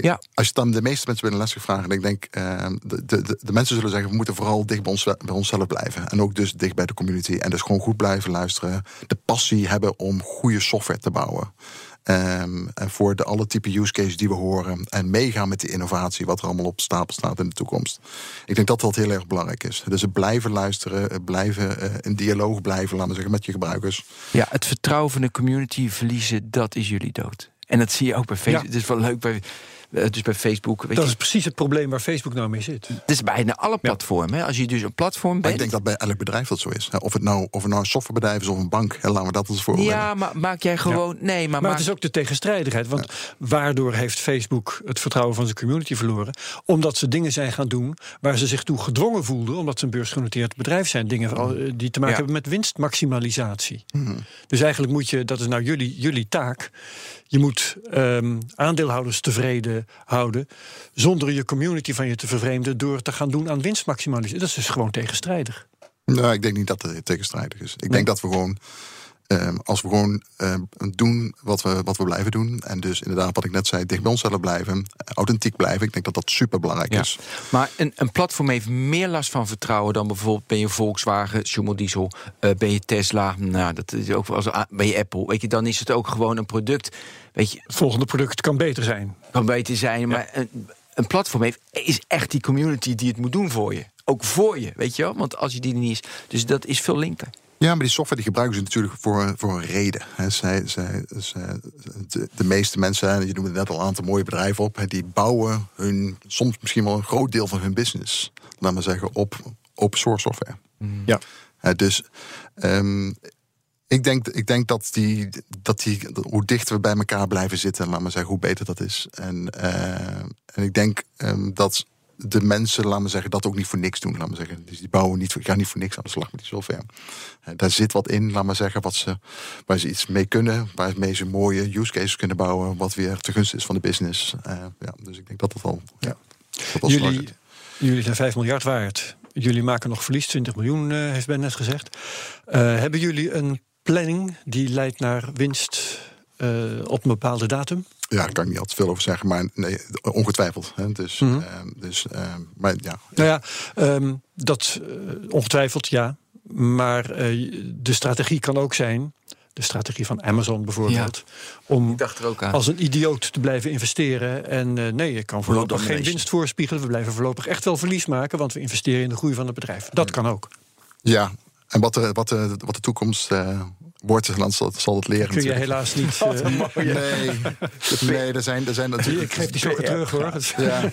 Ja. Als je dan de meeste mensen binnen les gaat vragen, en ik denk, ehm, de, de, de, de mensen zullen zeggen, we moeten vooral dicht bij, ons, bij onszelf blijven. En ook dus dicht bij de community. En dus gewoon goed blijven luisteren. De passie hebben om goede software te bouwen. Ehm, en voor de alle type use cases die we horen. En meegaan met die innovatie, wat er allemaal op stapel staat in de toekomst. Ik denk dat dat heel erg belangrijk is. Dus het blijven luisteren, het blijven eh, in dialoog blijven, laten we zeggen, met je gebruikers. Ja, het vertrouwen van de community verliezen, dat is jullie dood. En dat zie je ook bij Facebook. Ja. Het is wel leuk bij, dus bij Facebook. Weet Dat je, is precies het probleem waar Facebook nou mee zit. het is bijna alle platformen. hè. Als je dus een platform Maar bent. ik denk dat bij elk bedrijf dat zo is. Hè. Of het nou, of het nou een softwarebedrijf is of een bank. Hè, laten we dat als voorbeeld ja, maar maak jij gewoon. Nee, maar, Maar maak, het is ook de tegenstrijdigheid. Want waardoor heeft Facebook het vertrouwen van zijn community verloren? Omdat ze dingen zijn gaan doen waar ze zich toe gedwongen voelden. Omdat ze een beursgenoteerd bedrijf zijn. Dingen eh, die te maken Ja. hebben met winstmaximalisatie. Dus eigenlijk moet je, dat is nou jullie, jullie taak. Je moet ehm, aandeelhouders tevreden houden. Zonder je community van je te vervreemden. door te gaan doen aan winstmaximalisatie. Dat is dus gewoon tegenstrijdig. Nou, ik denk niet dat het tegenstrijdig is. Ik Nee. denk dat we gewoon, ehm, als we gewoon ehm, doen wat we, wat we blijven doen. En dus inderdaad, wat ik net zei, dicht bij onszelf blijven. eh, Authentiek blijven. Ik denk dat dat super belangrijk Ja. is. maar een, een platform heeft meer last van vertrouwen dan bijvoorbeeld ben je Volkswagen, Schumel Diesel, eh, ben je Tesla, nou dat is ook als ben je Apple, weet je, dan is het ook gewoon een product, weet je, Het volgende product kan beter zijn. kan beter zijn, maar een, een platform heeft is echt die community die het moet doen voor je, ook voor je, weet je wel, want als je die er niet is, dus dat is veel linker. Ja, maar die software die gebruiken ze natuurlijk voor, voor een reden. Zij, zij, zij- de, de meeste mensen, en je noemde net al een aantal mooie bedrijven op, die bouwen hun, soms misschien wel een groot deel van hun business, laten we zeggen, op open source software. Ja. Dus ehm, Ik denk, ik denk dat, die, dat die, hoe dichter we bij elkaar blijven zitten, laat maar zeggen, hoe beter dat is. En, uh, en ik denk um, dat de mensen, laat me zeggen, dat ook niet voor niks doen. Laat me zeggen. Dus die bouwen niet, gaan niet voor niks aan de slag met die software. Daar zit wat in, laat maar zeggen, wat ze, waar ze iets mee kunnen, waarmee ze mooie use cases kunnen bouwen, wat weer te gunst is van de business. Uh, ja, dus ik denk dat dat al. Ja, dat al jullie, jullie zijn 5 miljard waard. Jullie maken nog verlies, 20 miljoen, uh, heeft Ben net gezegd. hebben jullie een planning die leidt naar winst op een bepaalde datum? Ja, daar kan ik niet altijd veel over zeggen, maar nee, ongetwijfeld. Hè. Dus, mm -hmm. dus uh, maar ja. Nou ja, um, dat uh, ongetwijfeld ja. Maar uh, de strategie kan ook zijn, de strategie van Amazon bijvoorbeeld, ja. om als een idioot te blijven investeren. En nee, ik kan voorlopig geen winst voorspiegelen. We blijven voorlopig echt wel verlies maken, want we investeren in de groei van het bedrijf. Dat kan ook. Ja, en wat de, wat de, wat de toekomst Woordland zal, zal het leren. Kun je helaas niet. Uh, nee, nee, er zijn, er zijn natuurlijk. Ik geef die zo terug hoor. Ja,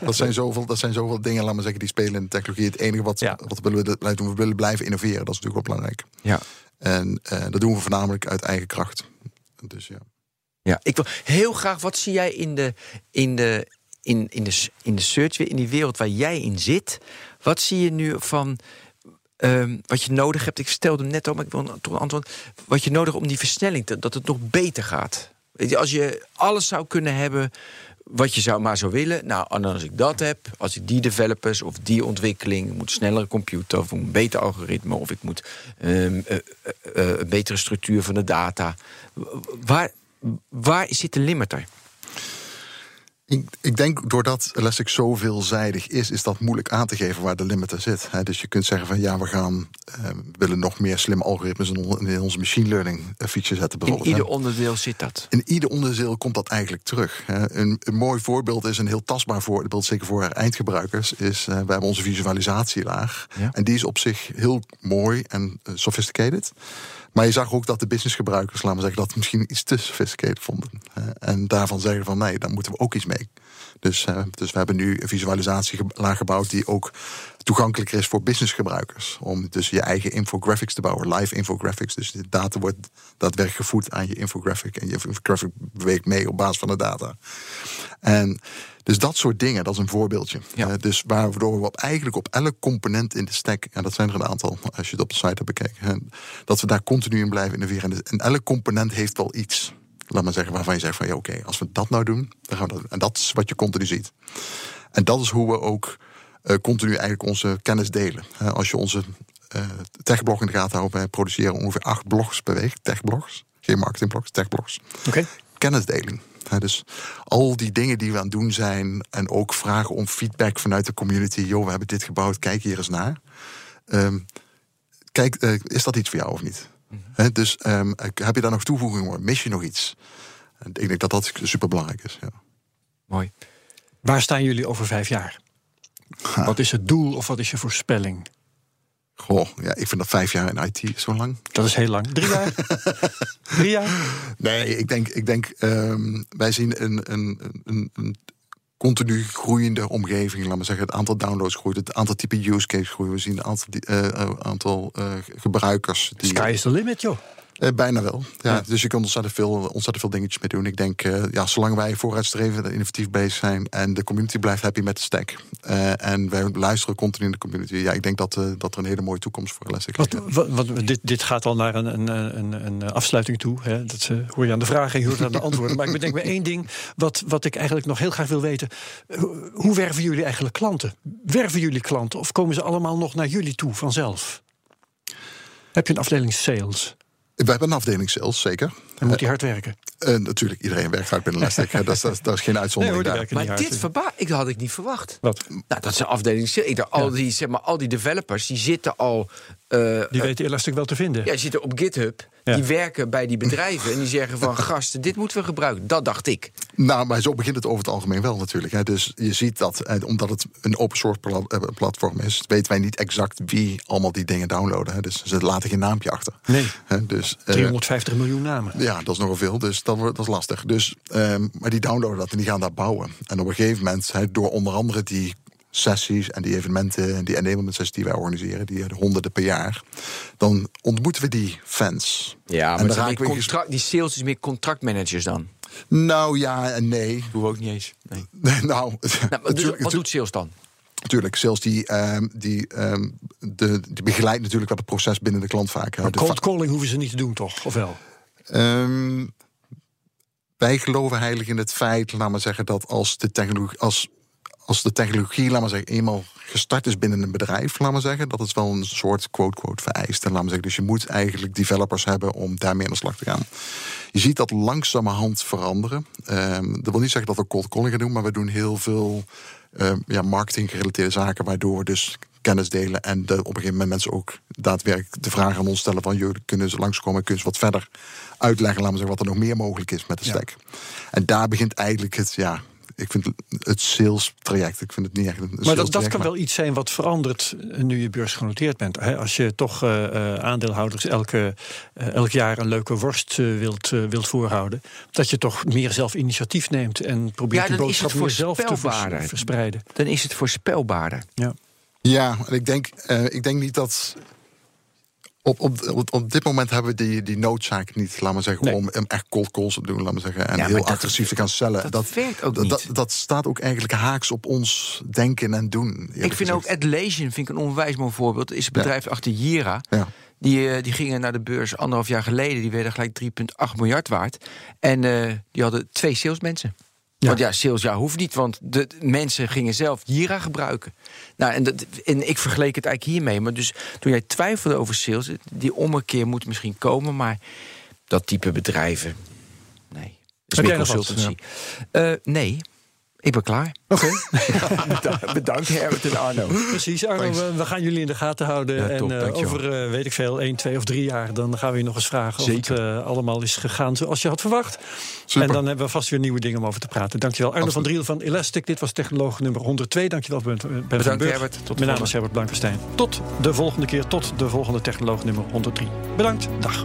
dat, zijn zoveel, dat zijn zoveel dingen, laat maar zeggen, die spelen in de technologie. Het enige wat, ja. wat we willen doen, we willen blijven innoveren. Dat is natuurlijk wel belangrijk. Ja. En uh, dat doen we voornamelijk uit eigen kracht. Dus ja. Ja, ik wil heel graag, wat zie jij in de, in de, in, in de, in de search, in die wereld waar jij in zit? Wat zie je nu van Um, wat je nodig hebt, ik stelde net al, maar ik wil toch antwoord. Wat je nodig om die versnelling, te, dat het nog beter gaat. Weet je, als je alles zou kunnen hebben wat je zou maar zou willen. Nou, en als ik dat heb, als ik die developers of die ontwikkeling, ik moet snellere computer of een beter algoritme of ik moet um, uh, uh, een betere structuur van de data. Waar, waar zit de limiter? Ik, ik, denk doordat Elastic zo veelzijdig is, is dat moeilijk aan te geven waar de limiter zit. dus je kunt zeggen van ja, we gaan uh, willen nog meer slimme algoritmes in, onze machine learning eh, feature zetten. In ieder onderdeel zit dat. In ieder onderdeel komt dat eigenlijk terug. Een, een, mooi voorbeeld is een heel tastbaar voorbeeld, zeker voor eindgebruikers, is uh, we hebben onze visualisatielaag. Ja. En die is op zich heel mooi en uh, sophisticated. Maar je zag ook dat de businessgebruikers, laten we zeggen, dat misschien iets te sophisticated vonden. en daarvan zeggen van nee, daar moeten we ook iets mee. Dus, uh, dus we hebben nu een visualisatielaag gebouwd die ook toegankelijker is voor businessgebruikers. Om dus je eigen infographics te bouwen, live infographics. Dus de data wordt daadwerkelijk gevoed aan je infographic. En je infographic beweegt mee op basis van de data. En dus dat soort dingen, dat is een voorbeeldje. Ja. Uh, dus waardoor we op, eigenlijk op elk component in de stack, en dat zijn er een aantal als je het op de site hebt bekeken, dat we daar continu in blijven innoveren. En elk component heeft wel iets laat maar zeggen, waarvan je zegt van ja, oké, als we dat nou doen, dan gaan we dat. En dat is wat je continu ziet. En dat is hoe we ook uh, continu eigenlijk onze kennis delen. Uh, als je onze uh, techblog in de gaten houdt, wij produceren ongeveer acht blogs per week, techblogs. Geen marketingblogs, techblogs. Oké. Okay. Kennisdeling. dus al die dingen die we aan het doen zijn en ook vragen om feedback vanuit de community. Joh, we hebben dit gebouwd, kijk hier eens naar. Um, kijk, is dat iets voor jou of niet? Dus um, heb je daar nog toevoegingen? Mis je nog iets? En ik denk dat dat super belangrijk is. Ja. Mooi. Waar staan jullie over vijf jaar? Ha. Wat is het doel of wat is je voorspelling? Goh, ja, ik vind dat vijf jaar in IT zo lang. Dat is heel lang. Drie jaar? Drie jaar? Nee, ik denk, ik denk um, wij zien een, een, een, een continu groeiende omgeving. Laat maar zeggen, het aantal downloads groeit, het aantal type use case groeit. We zien een aantal, uh, aantal uh, gebruikers. Die, Sky is the limit, joh. Uh, bijna wel. Ja, Dus je kunt ontzettend veel, ontzettend veel dingetjes mee doen. Ik denk, uh, ja, zolang wij vooruitstrevend en innovatief bezig zijn en de community blijft happy met de stack. Uh, en wij luisteren continu in de community. Ja, ik denk dat, dat er een hele mooie toekomst voor Elastic is. Wat, wat, dit, dit gaat al naar een, een, een, een afsluiting toe. Hè? Dat hoor je aan de vragen en je hoort aan de antwoorden. maar ik bedenk me één ding wat, wat ik eigenlijk nog heel graag wil weten. Hoe werven jullie eigenlijk klanten? Werven jullie klanten of komen ze allemaal nog naar jullie toe vanzelf? Heb je een afdeling sales? We hebben een afdeling sales, zeker. En moet hij hard werken? Uh, natuurlijk, iedereen werkt hard binnen Elastic. dat, is, dat, is geen uitzondering nee, hoor, Maar dit verba ik, had ik niet verwacht. Wat? Nou, dat is een afdeling sales. Ik dacht, al, die, zeg maar, al die developers, die zitten al... Uh, die weten Elastic wel te vinden. Ja, die zitten op GitHub. Ja. Die werken bij die bedrijven en die zeggen van gasten, dit moeten we gebruiken. Dat dacht ik. Nou, maar zo begint het over het algemeen wel natuurlijk. Hè. Dus je ziet dat, omdat het een open source platform is, weten wij niet exact wie allemaal die dingen downloaden. Hè. Dus ze laten geen naampje achter. Nee. Hè, dus, 350 uh, miljoen namen. Ja, dat is nogal veel. Dus dat, dat is lastig. Dus, um, maar die downloaden dat en die gaan daar bouwen. En op een gegeven moment, hè, door onder andere die sessies en die evenementen en die enablement sessies die wij organiseren, die de honderden per jaar, dan ontmoeten we die fans. Ja, maar en dan raken we contract, die sales is meer contractmanagers dan. Nou ja en nee. Doen we ook niet eens. Nee. Nee, nou, Nou, dus, wat doet sales dan? Natuurlijk, sales die, ehm, die, ehm, de, die begeleidt natuurlijk wel het proces binnen de klant vaak. Maar De cold calling hoeven ze niet te doen, toch? Of wel? Ehm, wij geloven heilig in het feit, laat maar zeggen, dat als de technologie, als, als de technologie, laat maar zeggen, eenmaal gestart is binnen een bedrijf, laat maar zeggen, dat is wel een soort quote-quote vereist. En laat maar zeggen, dus je moet eigenlijk developers hebben om daarmee aan de slag te gaan. Je ziet dat langzamerhand veranderen. Ehm, dat wil niet zeggen dat we cold calling gaan doen, maar we doen heel veel ja, marketing gerelateerde zaken, waardoor we dus kennis delen en de, op een gegeven moment mensen ook daadwerkelijk de vraag aan ons stellen van, joh, kunnen ze langskomen, kunnen ze wat verder uitleggen, laten we zeggen, wat er nog meer mogelijk is met de Ja. stack. En daar begint eigenlijk het, ja, ik vind het- sales traject, ik vind het niet echt een Maar dat, dat kan maar- wel iets zijn wat verandert eh, nu je beursgenoteerd bent. Hè? Als je toch eh, eh, aandeelhouders elke, elk jaar een leuke worst wilt, wilt voorhouden. Dat je toch meer zelf initiatief neemt en probeert Ja, die boodschap meer zelf te vers- verspreiden. Dan is het voorspelbaarder. Ja. Ja, en ik denk, eh, ik denk niet dat. Op, op, op, op dit moment hebben we die, die noodzaak niet, laat maar zeggen, Nee. om hem echt cold calls te doen, laat maar zeggen. En Ja, heel dat- agressief te gaan cellen. dat werkt ook niet. Dat, dat staat ook eigenlijk haaks op ons denken en doen. Ik vind ook. Adlation vind ik een onwijs mooi voorbeeld. is het Ja. bedrijf achter Jira. Ja. Die, eh, die gingen naar de beurs anderhalf jaar geleden. Die werden gelijk 3,8 miljard waard. En eh, die hadden twee salesmensen. Ja. Want ja, sales ja, hoeft niet, want de de mensen gingen zelf Jira gebruiken. Nou, en, dat, en ik vergeleek het eigenlijk hiermee. Maar dus toen jij twijfelde over sales, die ommekeer moet misschien komen, maar dat type bedrijven, nee. Is Heb meer wat? consultancy. Eh, nee, ik ben klaar. Oké, Bedankt Herbert en Arno. precies. Arno, we, we gaan jullie in de gaten houden. Ja, en top, eh, over, eh, weet ik veel, 1, 2 of 3 jaar... dan gaan we je nog eens vragen of Zeker. het eh, allemaal is gegaan zoals je had verwacht. Super. En dan hebben we vast weer nieuwe dingen om over te praten. Dankjewel. Arno van. Driel van Elastic. Dit was technoloog nummer 102. Dankjewel, Ben, Bedankt Burg. Herbert. Tot de Mijn naam is Herbert Blankenstein. Tot de volgende keer. Tot de volgende technoloog nummer 103. Bedankt. Dag.